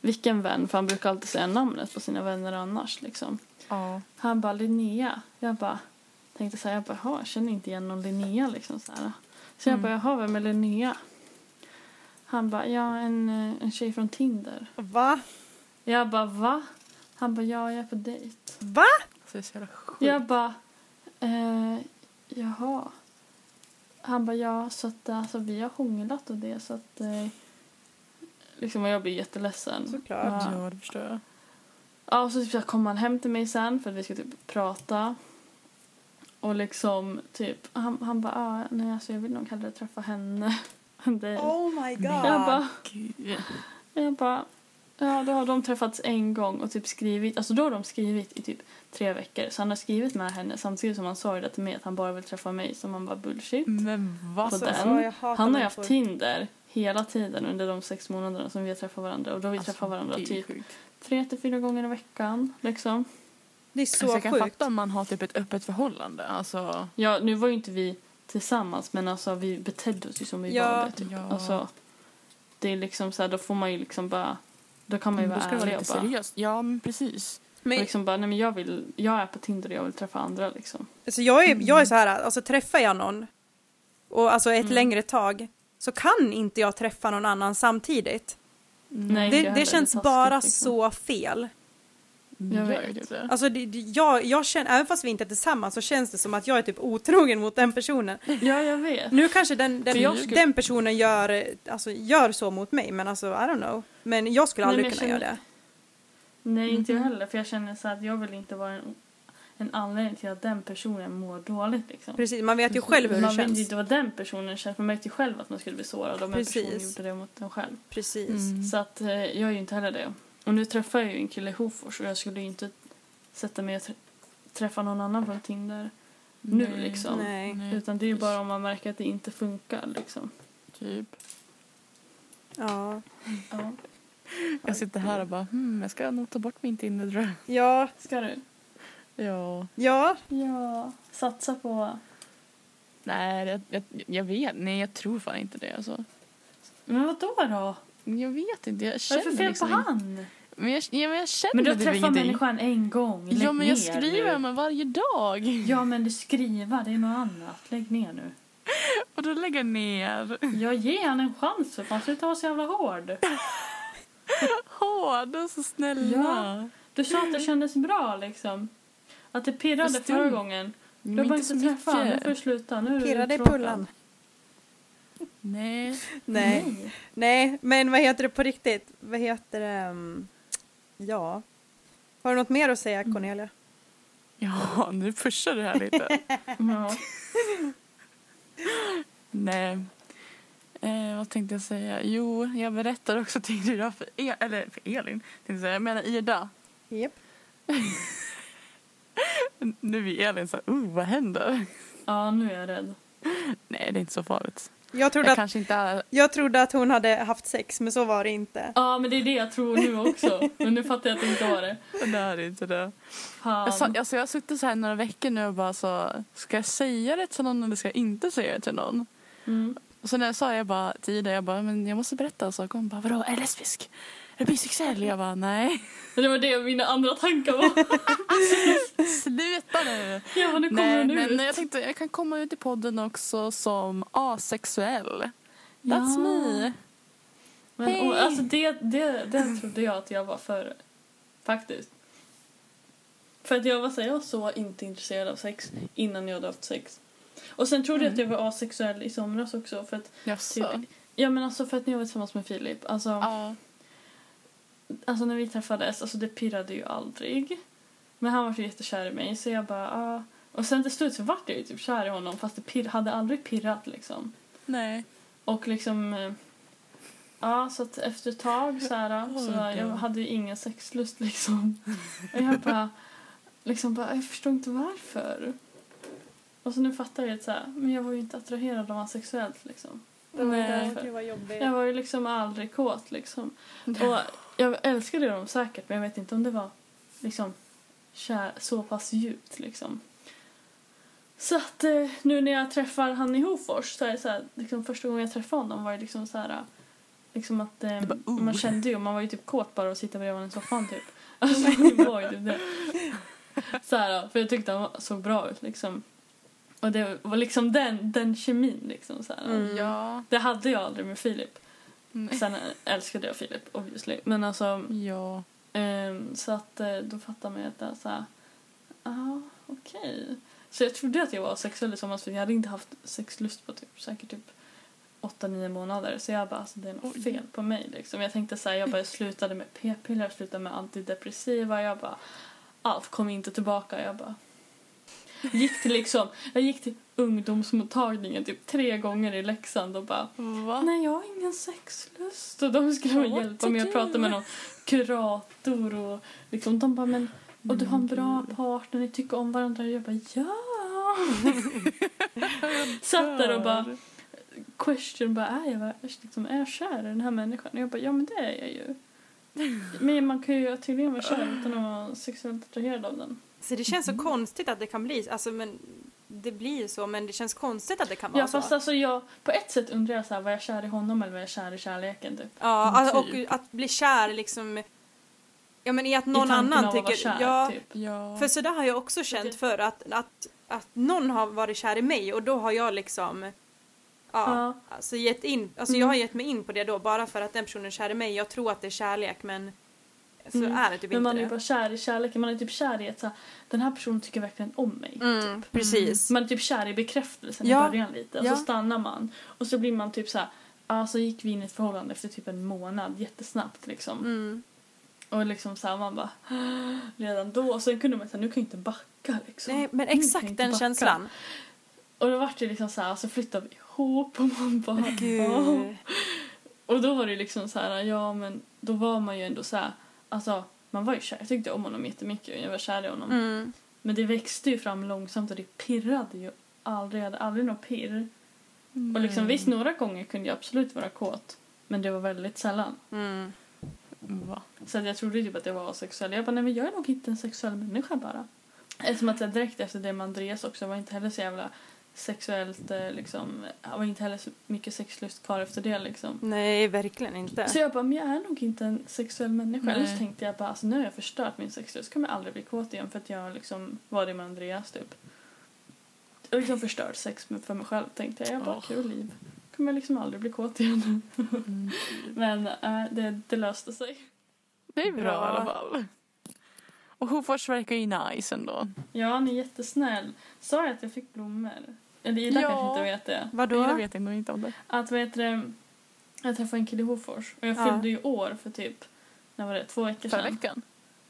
Vilken vän? För han brukar alltid säga namnet på sina vänner annars liksom. Ja. Han bara, Linnea. Jag bara, tänkte så här, jag bara, jaha, jag känner inte igen någon Linnea liksom så här. Så jag Mm. bara, jaha, vem är Linnea? Han bara, ja en, eh, en tjej från Tinder. Va? Jag bara, va? Han bara, ja, jag är på dejt. Va? Så. Jag bara, eh, jaha. Han bara, ja, så att alltså, vi har hånglat och det så att eh, liksom och jag blir jätteledsen. Såklart. Ja. Ja, det förstår jag. Ja, och så typ, så kom han hem till mig sen för att vi ska typ prata. Och liksom typ, han, han bara, ah, nej alltså jag vill nog hellre träffa henne än dig. Oh my god. Jag bara, jag bara, ja då har de träffats en gång och typ skrivit, alltså då har de skrivit i typ tre veckor. Så han har skrivit med henne samtidigt som han sa det till mig att han bara vill träffa mig som man bara bullshit. Men vad? På Så- den. så jag hatar Han har ju haft Tinder hela tiden under de sex månaderna som vi har träffat varandra och då har vi Alltså, träffat varandra typ tre till fyra gånger i veckan liksom. Det är Alltså, så jag kan sjukt. fatta om man har typ ett öppet förhållande. Alltså, Ja, nu var ju inte vi tillsammans men alltså vi betedde oss ju som vi Ja. var. det, Typ. Ja. Alltså, det är liksom så här, då får man ju liksom bara, då kan man ju då vara ärlig och bara, seriöst. Ja, men precis. och Men, liksom bara, nej men jag vill, jag är på Tinder och jag vill träffa andra liksom. alltså jag, är, jag är så här, alltså träffar jag någon och alltså ett längre tag så kan inte jag träffa någon annan samtidigt. Nej, Det, det känns taskigt, bara liksom. så fel. Jag vet. det. Alltså det, det- jag, jag känner, även fast vi inte är tillsammans så känns det som att jag är typ otrogen mot den personen. Ja, jag vet. Nu kanske den, den, För skulle- den personen gör, alltså, gör så mot mig men alltså I don't know. Men jag skulle Nej, aldrig men jag kunna göra känner- det. Nej, inte jag Mhm. heller. För jag känner så att jag vill inte vara en, en anledning till att den personen mår dåligt liksom. Precis, man vet ju själv hur det man vet ju känns. inte vad den personen känner. Man vet ju själv att man skulle bli sårad om en person gjorde det mot en själv. Precis. Mm. Så att eh, jag är ju inte heller det. Och nu träffar jag ju en kille i Hofors och jag skulle ju inte sätta mig och trä- träffa någon annan från Tinder nu Nej. liksom. Nej. Nej, Utan det är ju bara om man märker att det inte funkar liksom. Typ. Ja. Ja. Jag sitter här och bara, hmm, jag ska nog ta bort min Tinder tror jag. Ja, Ska du? Ja. ja. Ja. Satsa på... Nej, jag, jag, jag vet. Nej, jag tror fan inte det. Alltså. Men vad då då? Jag vet inte. Jag känner det för fel liksom på han? Men jag, ja, men jag känner Men du har typ träffat människan en gång. Lägg Ja, men jag skriver med varje dag. Ja, men det skriva, det är något annat. Lägg ner nu. Och då lägger ner. Jag ger han en chans för fan. Sluta vara så jävla hård. Hårda, så snälla. Ja. Du sa att det kändes bra liksom. Att det pirrade Fast förra gången. Du har bara inte träffat Nu får du sluta. Nu är du Pirrade i pullan. Nej. Nej. Nej. Nej, men vad heter det på riktigt? Vad heter det? um, Ja. Har du något mer att säga Cornelia? Ja, nu pushar du här lite. Ja. Nej. Eh, vad tänkte jag säga? Jo, jag berättar också till Ida för, e- eller för Elin. Tänkte jag, säga. jag menar Ida. Japp. Nu är Elin så här, oh, vad händer? ja, nu är jag rädd. Nej, det är inte så farligt. Jag trodde, Jag att, kanske inte jag trodde att hon hade haft sex, men så var det inte. Ja, men det är det jag tror nu också. Men nu fattar jag att det inte var det. Det är inte det. Fan. Jag, sa, alltså, jag har suttit så här några veckor nu och bara så, ska jag säga det till någon eller ska jag inte säga det till någon? Mm. Och så när jag sa jag bara till Ida, jag bara, men jag måste berätta en sak. Hon bara, vadå, är du lesbisk? Är bisexuell? Jag bara, nej. Det var det mina andra tankar var. Sluta nu. Ja, nu kommer Nej, men ut. jag tänkte jag kan komma ut i podden också som asexuell. That's Ja. me. Men, Hej. och, alltså det, det, det trodde jag att jag var för Faktiskt. För att jag var så, jag var så inte intresserad av sex innan jag hade haft sex. Och sen trodde jag att jag var asexuell i somras också. För att, Jaså? typ, ja men alltså för att när jag var tillsammans med Filip. Alltså, Ja. Alltså när vi träffades, alltså det pirrade ju aldrig. Men han var så jättekär i mig så jag bara, ah. Och sen till slut så vart jag ju typ kär i honom fast det pir- hade aldrig pirrat liksom. Nej. Och liksom... eh, Ja, så att efter ett tag så här, så jag hade ju ingen sexlust liksom. Och jag bara, liksom bara, jag förstår inte varför. Och så nu fattar jag att så här, men jag var ju inte attraherad av honom sexuellt liksom. Det var ju Nej. därför. Det var jobbigt. Jag var ju liksom aldrig kåt liksom. Och jag älskade dem säkert men jag vet inte om det var liksom kär, så pass djupt liksom. Så att eh, nu när jag träffar han i Hofors så är det så här, liksom första gången jag träffade honom var det liksom så här liksom att eh, bara, "Oh." man kände ju, man var ju typ kåt bara att sitta bredvid honom i soffan typ. Alltså det var ju typ det. Så här, för jag tyckte han var- såg bra ut liksom. Och det var liksom den, den kemin liksom så här. Mm. Ja. Det hade jag aldrig med Filip. Nej. Sen älskade jag Filip obviously. Men alltså Ja. ehm, så att eh, då fattar man ju att det är så här. Ja, okej. Så jag trodde att jag var sexuell somras för jag hade inte haft sexlust på typ säkert typ 8-9 månader. Så jag bara, alltså det är något Oj. fel på mig liksom. Jag tänkte så här, jag bara slutade med p-piller, jag slutade med antidepressiva. Jag bara, allt kom inte tillbaka. Jag bara gick till liksom, jag gick till ungdomsmottagningen typ tre gånger i Leksand och bara Va? Nej, jag har ingen sexlust. Och de skulle What hjälpa mig att prata med någon kurator och liksom de bara men och du har en bra Mm, partner, ni tycker om varandra. Och jag bara ja. Satt där och bara question bara är jag, liksom, är jag kär i den här människan? Och jag bara ja men det är jag ju. Men man kan ju tydligen vara kär utan att vara sexuellt attraherad av den. Så det känns så Mm. konstigt att det kan bli alltså men det blir så men det känns konstigt att det kan vara Ja fast så. alltså jag, på ett sätt undrar jag så här, var jag kär i honom eller var jag kär i kärleken typ? Ja, alltså, Typ. och att bli kär liksom Ja men i att någon I annan tycker kär, ja, typ. Ja. för så där har jag också känt för att, att att någon har varit kär i mig och då har jag liksom ja, Ja. alltså gett in alltså Mm. jag har gett mig in på det då bara för att den personen är kär i mig. Jag tror att det är kärlek men så Mm. är det typ Men inte man är det. ju bara kär i kärleken. Man är typ kär i att så här, den här personen tycker verkligen om mig. Mm, precis. Man är typ kär i bekräftelsen Ja. i början lite. Och Ja. så stannar man. Och så blir man typ så här. Så gick vi in i ett förhållande efter typ en månad jättesnabbt liksom. Mm. Och liksom så här, man bara redan då. Och sen kunde man säga nu kan jag inte backa liksom. Nej men exakt inte den känslan. Och då var det liksom så här, så flyttade vi ihop och man bara. Gud. Och då var det liksom så här, ja men då var man ju ändå så här, alltså man var ju kär. Jag tyckte om honom jättemycket. Jag var kär i honom. Mm. Men det växte ju fram långsamt och det pirrade ju aldrig. Jag hade aldrig något pirr. Och liksom visst, några gånger kunde jag absolut vara kåt. Men det var väldigt sällan. Mm. Va? Så jag trodde typ att jag var sexuell. Jag bara, nej men jag är nog inte en sexuell människa bara. Eftersom att jag direkt efter det med Andreas också var inte heller så jävla sexuellt eh, liksom. Jag var inte heller så mycket sexlust kvar efter det liksom. Nej verkligen inte. Så jag bara, men jag är nog inte en sexuell människa. Nej. Eller så tänkte jag bara, alltså nu har jag förstört min sexlust. kommer jag aldrig bli kåt igen för att jag liksom var det med Andreas typ. Jag liksom förstört sex för mig själv tänkte jag. Jag bara, Åh. kul liv. Kommer jag liksom aldrig bli kåt igen. Mm. Men äh, det, det löste sig. Det är bra, Bra. i alla fall. Och Hofors verkar ju nice ändå. Ja, han är jättesnäll. Sa jag att jag fick blommor? Eller Ida Ja. kanske inte vet det. Vadå? Jag vet ändå inte om det. Att vad heter det, jag träffade en kille i Hofors och jag Ja. fyllde ju år för typ, när var det, två veckor Förra sedan? veckan.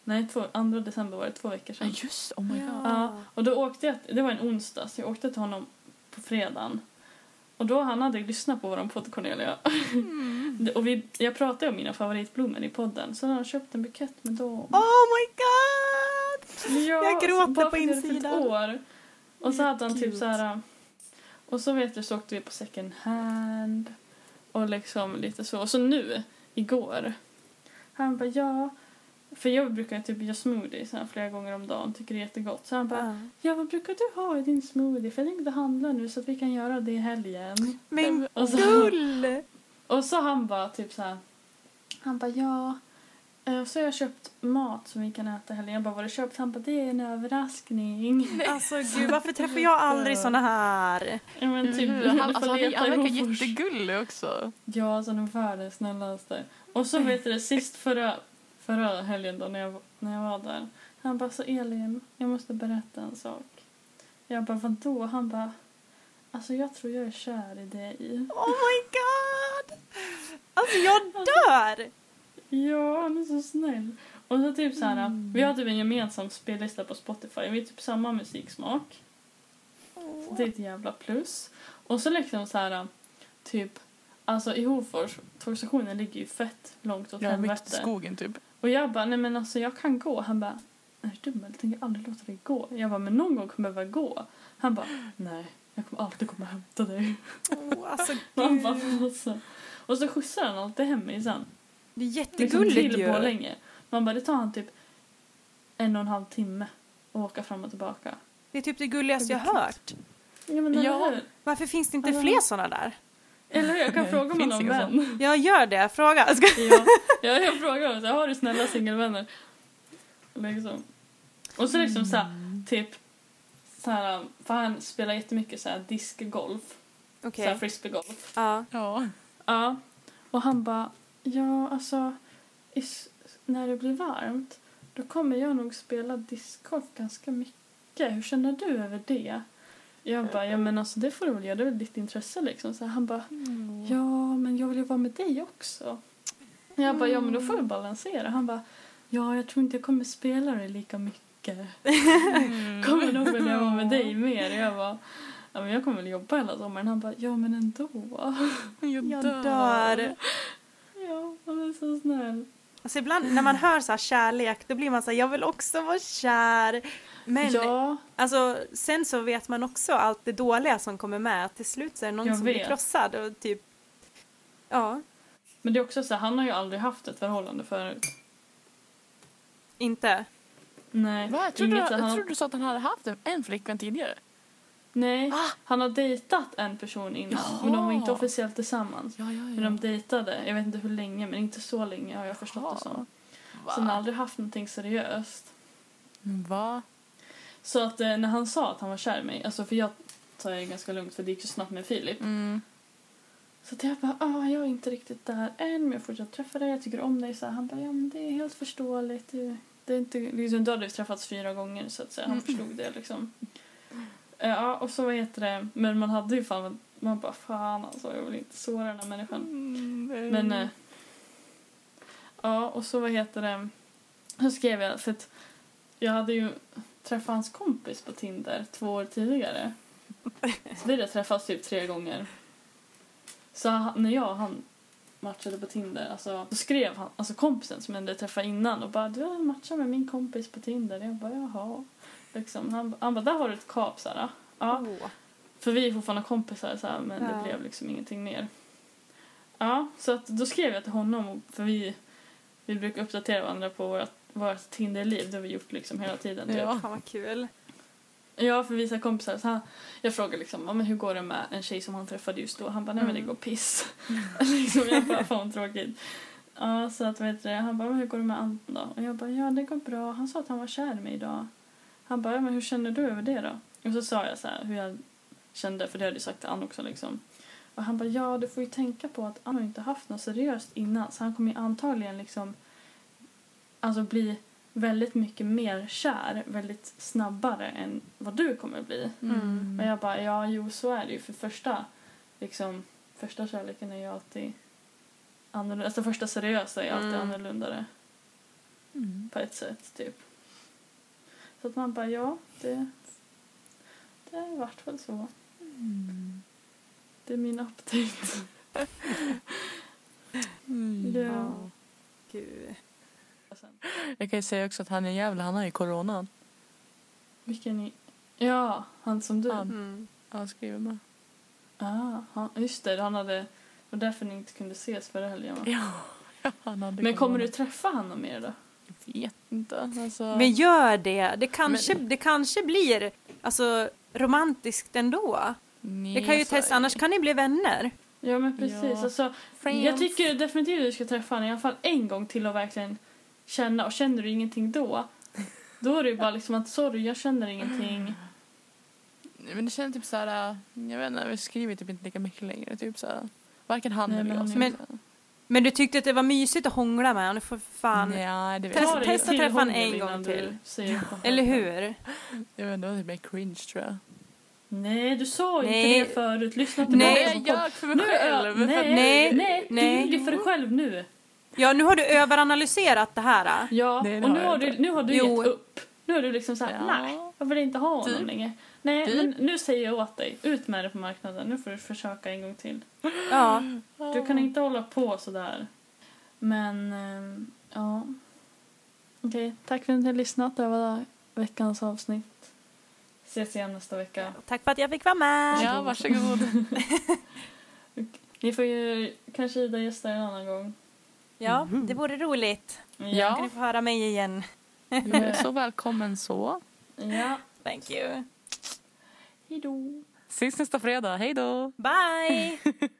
Nej, två, andra december var det, två veckor Ja sedan. just oh my god. Ja, och då åkte jag, det var en onsdag, så jag åkte till honom på fredagen. Och då han hade lyssnat på vår podd Cornelia. Det- och vi, jag pratade om mina favoritblommor i podden så han köpte en bukett med dem. Oh my god! Ja, Jag gråter på insidan. år. Och så hade han typ så här... Och så vet du så åkte vi på second hand. Och liksom lite så. Och så nu, igår. Han bara ja. För jag brukar typ göra smoothie så här flera gånger om dagen. Tycker det är jättegott. Så han bara ja vad brukar du ha i din smoothie? För jag tänkte handla nu så att vi kan göra det i helgen. Men Och så, gull! och så han bara typ så här. Han bara ja. Eh, så har jag köpt mat som vi kan äta helgen. Jag bara vad har du köpt? Han bara det är en överraskning. Alltså gud varför träffar jag aldrig såna här? Ja men typ, Mm, jag han, alltså, han, han verkar jättegullig också. Ja, alltså den världens snällaste. Och så vet du det, sist förra, förra helgen då när jag, när jag var där. Han bara så Elin, jag måste berätta en sak. Jag bara vadå? Han bara alltså jag tror jag är kär i dig. Oh my god! Alltså jag dör! Ja, han är så snäll. Och så typ så här, Mm. vi har typ en gemensam spellista på Spotify. Vi har typ samma musiksmak. Det är ett jävla plus. Och så liksom så här, typ alltså i Hofors, tågstationen ligger ju fett långt åt i helvete. skogen typ. Och jag bara, nej men alltså jag kan gå. Han bara, är du dum eller? Jag tänker aldrig låta dig gå. Jag bara, men någon gång kommer jag behöva gå. Han bara, nej, jag kommer alltid komma och hämta dig. Åh, alltså Man bara, alltså. Och så skjutsar han alltid hem mig sen. Det är Liksom jättegulligt till ju. Man bara, det tar han typ en och en halv timme att åka fram och tillbaka. Det är typ det gulligaste jag har hört. Ja, men Ja. hur? Varför finns det inte Alltså- fler såna där? Eller? Jag kan Nej, fråga om inga vän. Jag gör det, fråga. Ska... Ja, ja, jag frågar honom så här, har du snälla singelvänner? Liksom. Och så liksom så här, typ så här, för han spelar jättemycket så här diskgolf, Okej. så här frisbeegolf. Ja. Ja. Ja. Och han bara, ja alltså när det blir varmt då kommer jag nog spela discgolf ganska mycket. Hur känner du över det? Jag bara, ja men alltså det får du väl göra, det är väl ditt intresse liksom. Så han bara, ja men jag vill ju vara med dig också. Jag bara, ja men då får vi balansera. Han bara, ja jag tror inte jag kommer spela det lika mycket. Mm. Kommer nog vilja vara med dig mer. Jag bara, ja men jag kommer väl jobba hela sommaren. Han bara, ja men ändå. Jag Jag dör. Är så snäll. Alltså ibland när man hör så här kärlek då blir man så här, jag vill också vara kär. Men ja, alltså, sen så vet man också allt det dåliga som kommer med. Till slut så är det någon Jag som blir vet. krossad och typ, ja, men det är också så här, han har ju aldrig haft ett förhållande förut. inte. Nej, Va? Jag trodde, inget du, jag han, trodde du sa att han hade haft en, en flickvän tidigare. Nej, Ah. han har dejtat en person innan. Men de var inte Jaha. officiellt tillsammans. Ja, ja, Men de dejtade, jag vet inte hur länge, men inte så länge har jag förstått det som. Så han har aldrig haft någonting seriöst. Va? Så att eh, när han sa att han var kär i mig, alltså för jag tar det ganska lugnt för det gick så snabbt med Filip. Mm. Så att jag bara, ah, jag är inte riktigt där än, men jag fortsätter träffa dig, jag tycker om dig. Så här, han bara, ja men det är helt förståeligt. Det, det är inte, liksom, då hade vi träffats fyra gånger så att säga, han Mm. förstod det liksom. Ja, och så vad heter det, men man hade ju fan, man bara fan alltså, jag vill inte såra den här människan. Mm. Men, eh, ja, och så vad heter det, så skrev jag, för att jag hade ju träffat hans kompis på Tinder två år tidigare. Så vi hade träffats typ tre gånger. Så han, när jag och han matchade på Tinder, alltså, då skrev han, alltså kompisen som jag hade träffat innan och bara du har matchat med min kompis på Tinder. Jag bara jaha. Liksom, han, han bara där har du ett kap såhär. Ja. Åh. För vi är fortfarande kompisar så här, men Ja. det blev liksom ingenting mer. Ja, så att då skrev jag till honom för vi, vi brukar uppdatera varandra på vårt, vårt Tinder-liv. Det har vi gjort liksom hela tiden. typ. Ja. Fan vad kul. Ja, för vi är så här kompisar. Så han, jag frågade liksom, ja, men hur går det med en tjej som han träffade just då? Han bara, nej men det Mm. går piss. liksom, jag bara, fan tråkigt. Ja, så att vet du, han bara, hur går det med Anton då? Och jag bara, ja det går bra. Han sa att han var kär i mig idag. Han bara, ja, men hur känner du över det då? Och så sa jag så här hur jag kände, för det hade jag sagt till Ann också liksom. Och han bara, ja du får ju tänka på att Ann har inte haft något seriöst innan så han kommer ju antagligen liksom alltså bli väldigt mycket mer kär väldigt snabbare än vad du kommer bli. Mm. Och jag bara, ja jo så är det ju för första liksom första kärleken är ju alltid annorlunda, alltså första seriösa är alltid Mm. annorlunda Mm. på ett sätt typ. Så att man bara, ja det det har varit väl så. Mm. Det är min update. Mm. Ja. Gud. Jag kan ju säga också att han är jävla, han har ju coronan. Vilken i... Ja, han som du. Han. Mm. Han skriver bara. Ah, han, just det, han hade... Och därför ni inte kunde ses förra helgen va? Ja, han hade Men kommer corona. du träffa honom mer då? Jag vet inte. Alltså... Men gör det. Det kanske, Men- det kanske blir alltså, romantiskt ändå. Nej, Det kan ju alltså, testa, annars kan ni bli vänner. Ja men precis. Ja. Alltså, jag tycker definitivt att du ska träffa honom i alla fall en gång till och verkligen känna. Och känner du ingenting då, då är det ju bara liksom att sorry, jag känner ingenting. Men det känns typ så här, jag vet inte, vi skriver typ inte lika mycket längre. Typ så här, varken han Nej, eller men jag. han Men du tyckte att det var mysigt att hångla med honom, får fan... Nej, det vet jag inte. testa träffa hångel en gång till. honom. Eller hur? Jag vet inte, det var typ mer cringe tror jag. Nej, du sa Nej. inte det förut. Lyssna Nej, tillbaka Nej, på jag podden. ljög för mig Nu själv. för Nej, Nej, nej, nej. du ljuger för dig själv nu. Ja, nu har du överanalyserat det här. Ja, Nej, det och har nu jag har, du, inte. nu har du Jo. gett upp. Nu är du liksom så här, Ja. nej, jag vill inte ha honom Typ. längre. Nej, Typ. men nu säger jag åt dig, ut med det på marknaden. Nu får du försöka en gång till. Ja, Du kan inte hålla på sådär. Men, ehm, ja. Okej, tack för att ni har lyssnat. Det var veckans avsnitt. Ses igen nästa vecka. tack för att jag fick vara med. Ja, varsågod. Ni får ju kanske Ida gästa en annan gång. Ja, det vore roligt. Ja. Kan ni få höra mig igen. Du är så välkommen så. Ja. Thank you. Hejdå. Ses nästa fredag. Hej då! Bye!